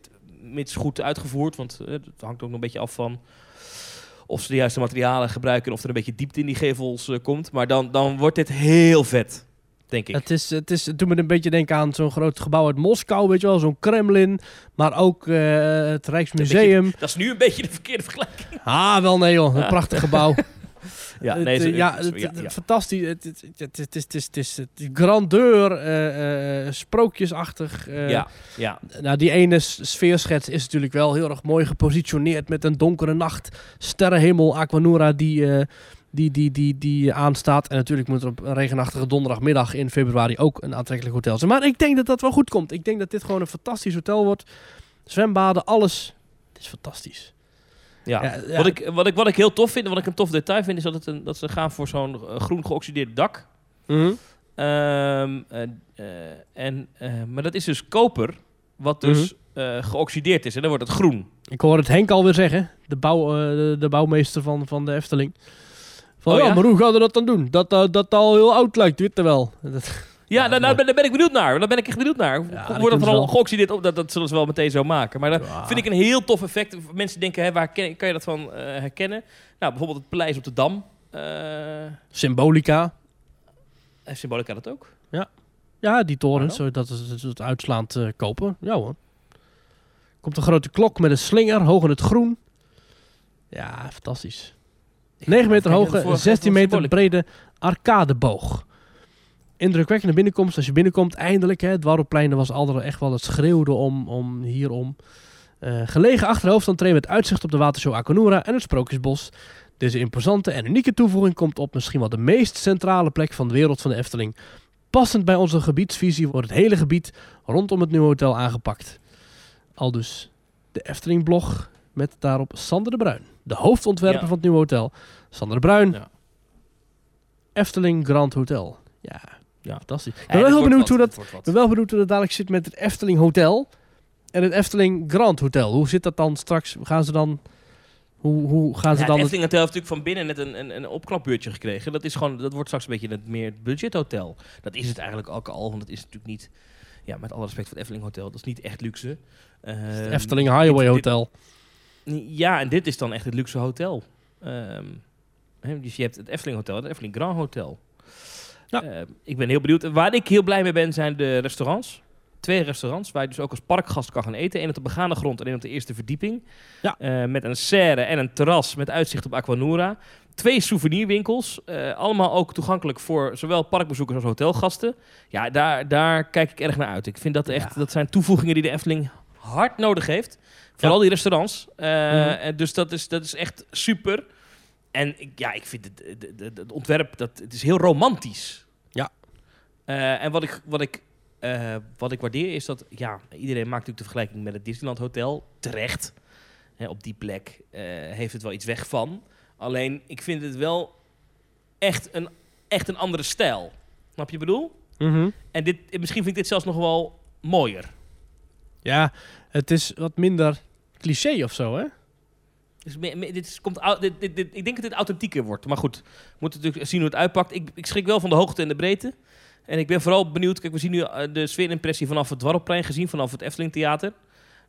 mits goed uitgevoerd, want het hangt ook nog een beetje af van of ze de juiste materialen gebruiken en of er een beetje diepte in die gevels komt. Maar dan, dan wordt dit heel vet, denk ik. Het, is, het, is, het doet me een beetje denken aan zo'n groot gebouw uit Moskou, weet je wel. Zo'n Kremlin, maar ook eh, het Rijksmuseum. Dat is nu een beetje de verkeerde vergelijking. Ah, wel nee joh, een Ja. prachtig gebouw. Ja, nee, ja, zo- het- ja, het- ja. fantastisch. Het, het, het, het, is- het, is- het grandeur, eh, eh, sprookjesachtig. eh, ja, ja. Nou, die ene sfeerschets is natuurlijk wel heel erg mooi gepositioneerd met een donkere nacht, sterrenhemel, Aquanura die, die, die, die, die aanstaat. En natuurlijk moet er op een regenachtige donderdagmiddag in februari ook een aantrekkelijk hotel zijn. Maar ik denk dat dat wel goed komt. Ik denk dat dit gewoon een fantastisch hotel wordt. Zwembaden, alles. Het is fantastisch. Ja. Ja, ja. Wat, ik, wat, ik, wat ik heel tof vind, wat ik een tof detail vind, is dat, het een, dat ze gaan voor zo'n eh, groen geoxideerd dak. Mhm. Ehm, eh, eh, en, eh, maar dat is dus koper, wat dus eh, geoxideerd is. En dan wordt het groen. Ik hoor het Henk alweer zeggen, de, bouw, de, de bouwmeester van, van de Efteling. Van, Oh, ja, ja? maar hoe gaan we dat dan doen? Dat dat dat al heel oud lijkt, weet je wel. Dat, Ja, Ja, daar, ben, daar ben ik benieuwd naar. Daar ben ik echt benieuwd naar. dat wordt dat ze al wel. geoxideerd op? Dat, dat zullen ze wel meteen zo maken. Maar dat Ja. vind ik een heel tof effect. Mensen denken, hè, waar ken, kan je dat van eh, herkennen? Nou, bijvoorbeeld het paleis op de Dam. Eh Symbolica. heeft Symbolica dat ook? Ja, die torens, Waarom? zo, dat is het, uitslaand eh, kopen. Ja hoor. Komt een grote klok met een slinger, hoog in het groen. Ja, fantastisch. 9 meter hoge, vorige 16 was meter brede arcadeboog. Indrukwekkende binnenkomst als je binnenkomt. Eindelijk, hè, het Dwarrelplein was al echt wel het schreeuwde om, om hierom. Eh, gelegen achter de hoofdentree met uitzicht op de watershow Akonura en het Sprookjesbos. Deze imposante en unieke toevoeging komt op misschien wel de meest centrale plek van de wereld van de Efteling. Passend bij onze gebiedsvisie wordt het hele gebied rondom het nieuwe hotel aangepakt. Al dus de Efteling-blog met daarop Sander de Bruin. De hoofdontwerper Ja. van het nieuwe hotel. Sander de Bruin. Ja. Efteling Grand Hotel. Ja, Ja. fantastisch. Ik ben wel dat heel benieuwd hoe dat ben wel benieuwd hoe het dadelijk zit met het Efteling Hotel en het Efteling Grand Hotel. Hoe zit dat dan straks? Gaan ze dan... Hoe, hoe gaan ze Ja, dan... het Efteling Hotel heeft natuurlijk van binnen net een, een, een opknapbeurtje gekregen. Dat, is gewoon, dat wordt straks een beetje het meer budgethotel. Dat is het eigenlijk ook al, want het is natuurlijk niet... Ja, met alle respect voor het Efteling Hotel, dat is niet echt luxe. Ehm, Efteling Highway dit- dit- Hotel. Ja, en dit is dan echt het luxe hotel. Ehm, dus je hebt het Efteling Hotel het Efteling Grand Hotel. Ja. Ehm, ik ben heel benieuwd. En Waar ik heel blij mee ben, zijn de restaurants. Twee restaurants waar je dus ook als parkgast kan gaan eten. Eén op de begane grond en één op de eerste verdieping. Ja. Eh, met een serre en een terras met uitzicht op Aquanura. Twee souvenirwinkels. eh, allemaal ook toegankelijk voor zowel parkbezoekers als hotelgasten. Ja, daar, daar kijk ik erg naar uit. Ik vind dat echt, Ja. dat zijn toevoegingen die de Efteling hard nodig heeft. Vooral die restaurants. Eh, Mhm. en dus dat is, dat is echt super. En ik, ja, ik vind het, het, het- het ontwerp, dat, het is heel romantisch. Ja. Eh, en wat ik, wat, ik, eh, wat ik waardeer is dat, ja, iedereen maakt natuurlijk de vergelijking met het Disneyland Hotel. Terecht. Hè, op die plek eh, heeft het wel iets weg van. Alleen, ik vind het wel echt een, echt een andere stijl. Snap je bedoel? Mhm. En dit, misschien vind ik dit zelfs nog wel mooier. Ja, het is wat minder cliché of zo, hè? Dus me- me- dit is, komt, au- dit, dit, dit- ik denk dat dit authentieker wordt. Maar goed, we moeten natuurlijk zien hoe het uitpakt. Ik, ik schrik wel van de hoogte en de breedte. En ik ben vooral benieuwd. Kijk, we zien nu eh, de sfeerimpressie vanaf het Dwarrelplein gezien, vanaf het Efteling Theater.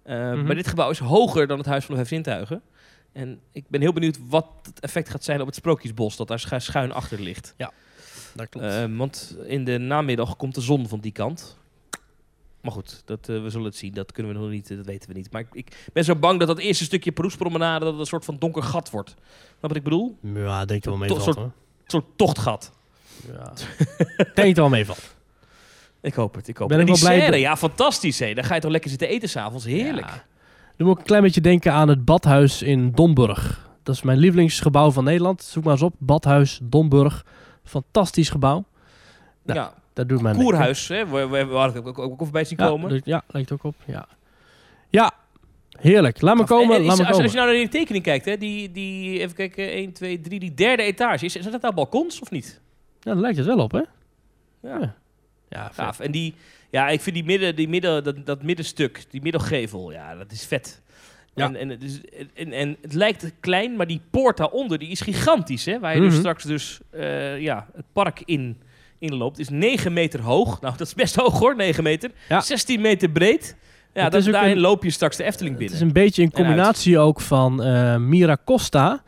Eh, Mhm. Maar dit gebouw is hoger dan het Huis van de Vijf Zintuigen. En ik ben heel benieuwd wat het effect gaat zijn op het Sprookjesbos, dat daar schu- schuin achter ligt. Dat klopt. Eh, want in de namiddag komt de zon van die kant. Maar goed, dat, eh, we zullen het zien. Dat kunnen we nog niet, eh, dat weten we niet. Maar ik, ik ben zo bang dat dat eerste stukje Proespromenade dat het een soort van donker gat wordt. Snap wat ik bedoel? ja, denk er wel mee soort-. Een soort tochtgat. Ja. denk er wel mee valt. Ik hoop het, ik hoop Ben het. ik wel blij serre, ja, fantastisch hè. Daar ga je toch lekker zitten eten s'avonds. Heerlijk. Ja. Dan moet ik een klein beetje denken aan het badhuis in Domburg. Dat is mijn lievelingsgebouw van Nederland. Zoek maar eens op. Badhuis Domburg. Fantastisch gebouw. Nou, Ja, Dat doet mij aan denken. Koerhuis, hè. We, we, we hadden ook, ook, ook voorbij zien Ja, komen. dus- ja, lijkt ook op. Ja, ja heerlijk. Laat me komen. en- en laat is- me als, komen. als je nou naar die tekening kijkt, hè, die, die, even kijken, 1, 2, 3, die derde etage. Is, zijn dat nou balkons of niet? Ja, daar lijkt het wel op, hè? Ja. Ja. Gaaf. En die, ja, ik vind die midden, die midden, dat, dat middenstuk, die middelgevel, ja, dat is vet. Ja. En, en, het is, en, en het lijkt klein, maar die poort daaronder, die is gigantisch, hè? Waar je dus Mhm. straks dus, eh, ja, het park in, inloopt. is 9 meter hoog. Nou, dat is best hoog hoor, 9 meter. Ja. 16 meter breed. Ja, Het dat, is daarin een- loop je straks de Efteling Het binnen. is een beetje een combinatie ook van eh Miracosta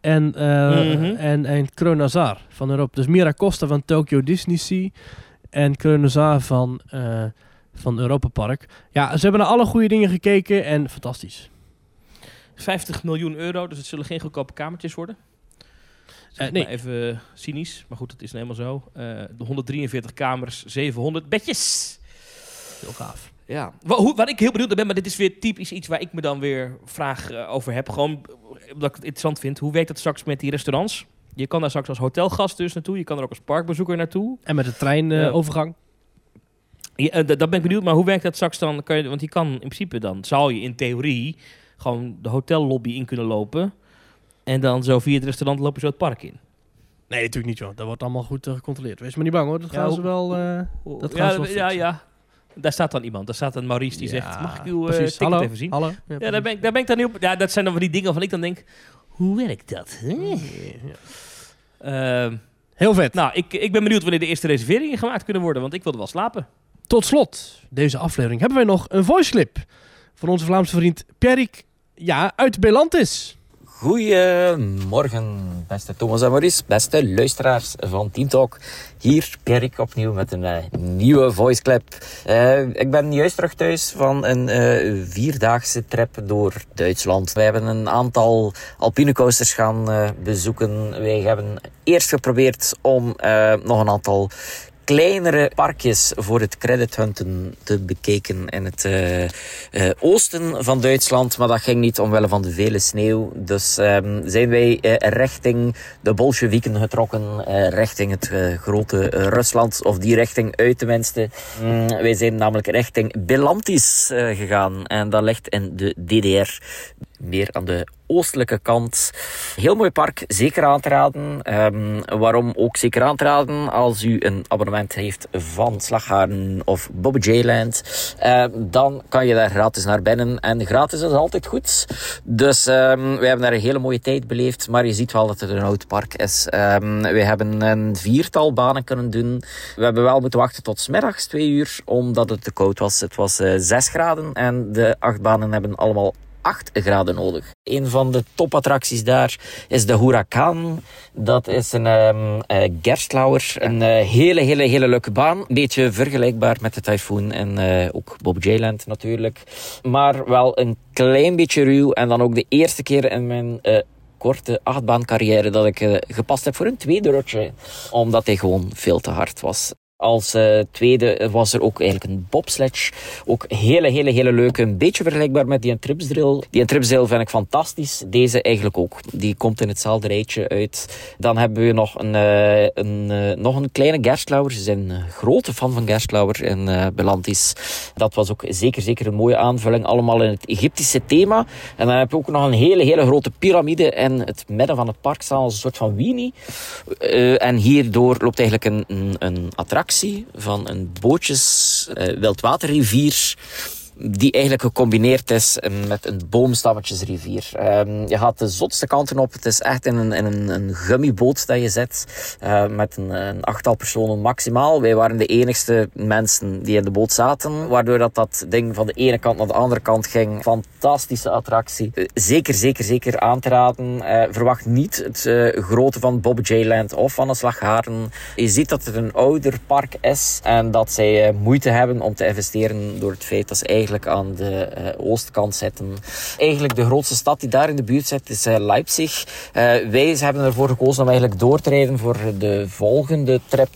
en, eh Mhm. en, en Kreunazar van Europa. Dus Miracosta van Tokyo Disney Sea en Kreunazar van, eh van Europa Park. Ja, ze hebben naar alle goede dingen gekeken en fantastisch. 50 miljoen euro, dus het zullen geen goedkope kamertjes worden. Zeg Eh, nee. even cynisch, maar goed, het is nou helemaal zo. Eh, de 143 kamers, 700 bedjes. Heel gaaf. Ja, Wa- hoe, wat ik heel benieuwd naar ben, maar dit is weer typisch iets waar ik me dan weer vraag eh, over heb. Gewoon omdat ik het interessant vind. Hoe werkt dat straks met die restaurants? Je kan daar straks als hotelgast dus naartoe. Je kan er ook als parkbezoeker naartoe. En met de treinovergang. Ja, dat ben ik benieuwd, maar hoe werkt dat straks dan? Kan je, want je kan in principe dan, zou je in theorie gewoon de hotellobby in kunnen lopen. En dan zo via het restaurant lopen zo het park in. nee, natuurlijk niet joh. Dat wordt allemaal goed eh, gecontroleerd. Wees maar niet bang hoor. Dat Ja, gaan ze wel... Dat gaan ja, ze wel ja, ja. Daar staat dan iemand. Daar staat een Maurice die ja, zegt, mag ik uw eh, precies. ticket Hallo, even zien? Hallo. Ja, daar ben, ik, daar ben ik dan heel... Ja, dat zijn dan van die dingen waarvan ik dan denk, hoe werkt dat? Ja. Ehm, Heel vet. nou, ik, ik ben benieuwd wanneer de eerste reserveringen gemaakt kunnen worden, want ik wilde wel slapen. Tot slot, deze aflevering hebben wij nog een voice clip van onze Vlaamse vriend Pierrick, ja, uit Belantis. Goedemorgen, beste Thomas en Maurice, beste luisteraars van Team Talk. Hier Pierik opnieuw met een uh, nieuwe voice clip. Uh, ik ben juist terug thuis van een uh, vierdaagse trip door Duitsland. Wij hebben een aantal alpine coasters gaan bezoeken. Wij hebben eerst geprobeerd om nog een aantal kleinere parkjes voor het credithunten te bekijken in het uh, uh, oosten van Duitsland. Maar dat ging niet omwille van de vele sneeuw. Dus um, zijn wij uh, richting de Bolsjewieken getrokken. richting het grote Rusland. Of die richting uit tenminste. Mm, wij zijn namelijk richting Belantis gegaan. En dat ligt in de DDR. Meer aan de oostelijke kant. Heel mooi park, zeker aan te raden. Um, waarom ook zeker aan te raden? Als u een abonnement heeft van Slagharen of Bobby J-Land, uh, dan kan je daar gratis naar binnen. En gratis is altijd goed. Dus um, we hebben daar een hele mooie tijd beleefd. Maar je ziet wel dat het een oud park is. We hebben een viertal banen kunnen doen. We hebben wel moeten wachten tot smiddags twee uur, omdat het te koud was. Het was uh, 6 graden en de acht banen hebben allemaal 8 graden nodig. Een van de topattracties daar is de Huracan. Dat is een um, uh, Gerstlauer. Een uh, hele, hele, hele leuke baan. Beetje vergelijkbaar met de Typhoon en uh, ook Bob J-Land natuurlijk. Maar wel een klein beetje ruw. En dan ook de eerste keer in mijn korte achtbaancarrière dat ik gepast heb voor een tweede rutje. Omdat hij gewoon veel te hard was. Als uh, tweede was er ook eigenlijk een bobsledge. Ook hele, hele, hele leuke. Een beetje vergelijkbaar met die tripsdrill. Die tripsdrill vind ik fantastisch. Deze eigenlijk ook. Die komt in hetzelfde rijtje uit. Dan hebben we nog een, uh, een, uh, nog een kleine Gerstlauer. Ze zijn een grote fan van Gerstlauer uh, Belantis. Dat was ook zeker, zeker een mooie aanvulling. Allemaal in het Egyptische thema. En dan heb je ook nog een hele, hele grote piramide in het midden van het park staan. Als een soort van weenie. en hierdoor loopt eigenlijk een, een, een attractie van een bootjes uh, wildwaterrivier die eigenlijk gecombineerd is met een boomstammetjesrivier. Um, je gaat de zotste kanten op. Het is echt in een, in een, een gummiboot dat je zit. Uh, met een, een, achttal personen maximaal. Wij waren de enigste mensen die in de boot zaten. Waardoor dat, dat ding van de ene kant naar de andere kant ging. Fantastische attractie. Uh, zeker, zeker, zeker aan te raden. Uh, verwacht niet het grote van Bob J. Land of van de Slagharen. Je ziet dat het een ouder park is. En dat zij moeite hebben om te investeren door het feit dat ze eigenlijk aan de uh, oostkant zitten. Eigenlijk de grootste stad die daar in de buurt zit is uh, Leipzig. Uh, wij hebben ervoor gekozen om eigenlijk door te rijden voor de volgende trip.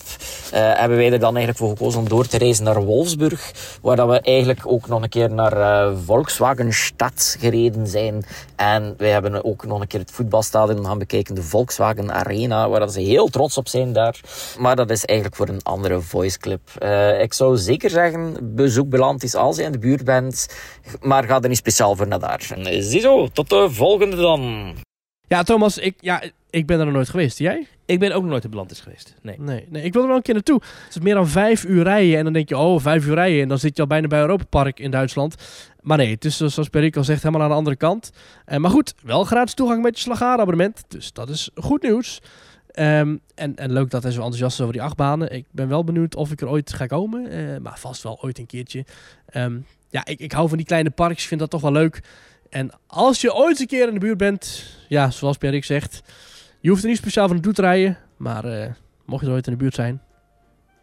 hebben wij er dan eigenlijk voor gekozen om door te reizen naar Wolfsburg. Waar dat we eigenlijk ook nog een keer naar Volkswagenstad gereden zijn. En wij hebben ook nog een keer het voetbalstadion gaan bekijken. De Volkswagen Arena. Waar dat ze heel trots op zijn daar. Maar dat is eigenlijk voor een andere voice clip. ik zou zeker zeggen, bezoek Belantis als je in de buurt bent. Maar ga er niet speciaal voor naar daar. Ziezo, tot de volgende dan. Ja, Thomas, ik, ja, ik ben er nog nooit geweest. Jij? Ik ben ook nog nooit in Belantis geweest. Nee. nee. Nee, ik wil er wel een keer naartoe. Het is meer dan vijf uur rijden. En dan denk je, oh, vijf uur rijden. En dan zit je al bijna bij Europa Park in Duitsland. Maar nee, het is zoals Perik al zegt, helemaal aan de andere kant. Uh, maar goed, wel gratis toegang met je slagarenabonnement. Dus dat is goed nieuws. Um, en, en leuk dat hij zo enthousiast is over die achtbanen. Ik ben wel benieuwd of ik er ooit ga komen. Uh, maar vast wel ooit een keertje. Um, ja, ik, ik hou van die kleine parkjes. Ik vind dat toch wel leuk. En als je ooit een keer in de buurt bent, ja, zoals Perik zegt, je hoeft er niet speciaal van naartoe te rijden. Maar uh, mocht je ooit in de buurt zijn,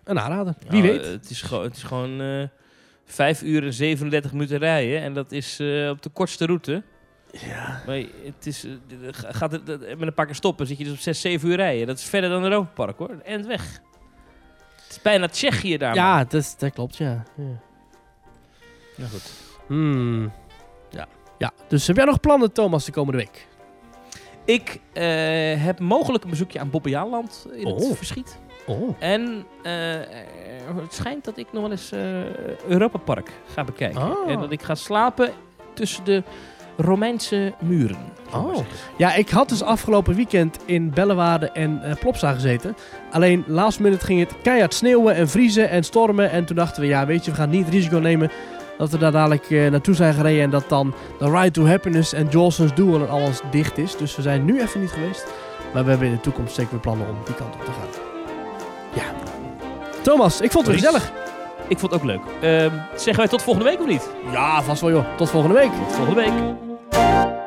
een aanrader. Wie weet. Het is gewoon, het is gewoon uh, 5 uur en 37 minuten rijden. En dat is uh, op de kortste route. Ja. Maar het is, gaat het, met een paar keer stoppen, zit je dus op 6, 7 uur rijden. Dat is verder dan Europa Park hoor. En weg. Het is bijna Tsjechië daar. Ja, dat, dat klopt, ja. ja. Ja, goed. Hmm. Ja. ja. Dus heb jij nog plannen, Thomas, de komende week? Ik uh, heb mogelijk een bezoekje aan Bobbejaanland in oh. het verschiet. Oh. En uh, het schijnt dat ik nog wel eens uh, Europa Park ga bekijken. Oh. En dat ik ga slapen tussen de Romeinse muren. Oh. Ja, ik had dus afgelopen weekend in Bellewaarde en uh, Plopsa gezeten. Alleen last minute ging het keihard sneeuwen en vriezen en stormen. En toen dachten we, ja weet je, we gaan niet het risico nemen dat we daar dadelijk uh, naartoe zijn gereden. En dat dan de Ride to Happiness en Jolson's Duel en alles dicht is. Dus we zijn nu even niet geweest. Maar we hebben in de toekomst zeker plannen om die kant op te gaan. Ja. Thomas, ik vond het weer gezellig. Ik vond het ook leuk. Uh, zeggen wij tot volgende week of niet? Ja, vast wel joh. Tot volgende week. Tot volgende week.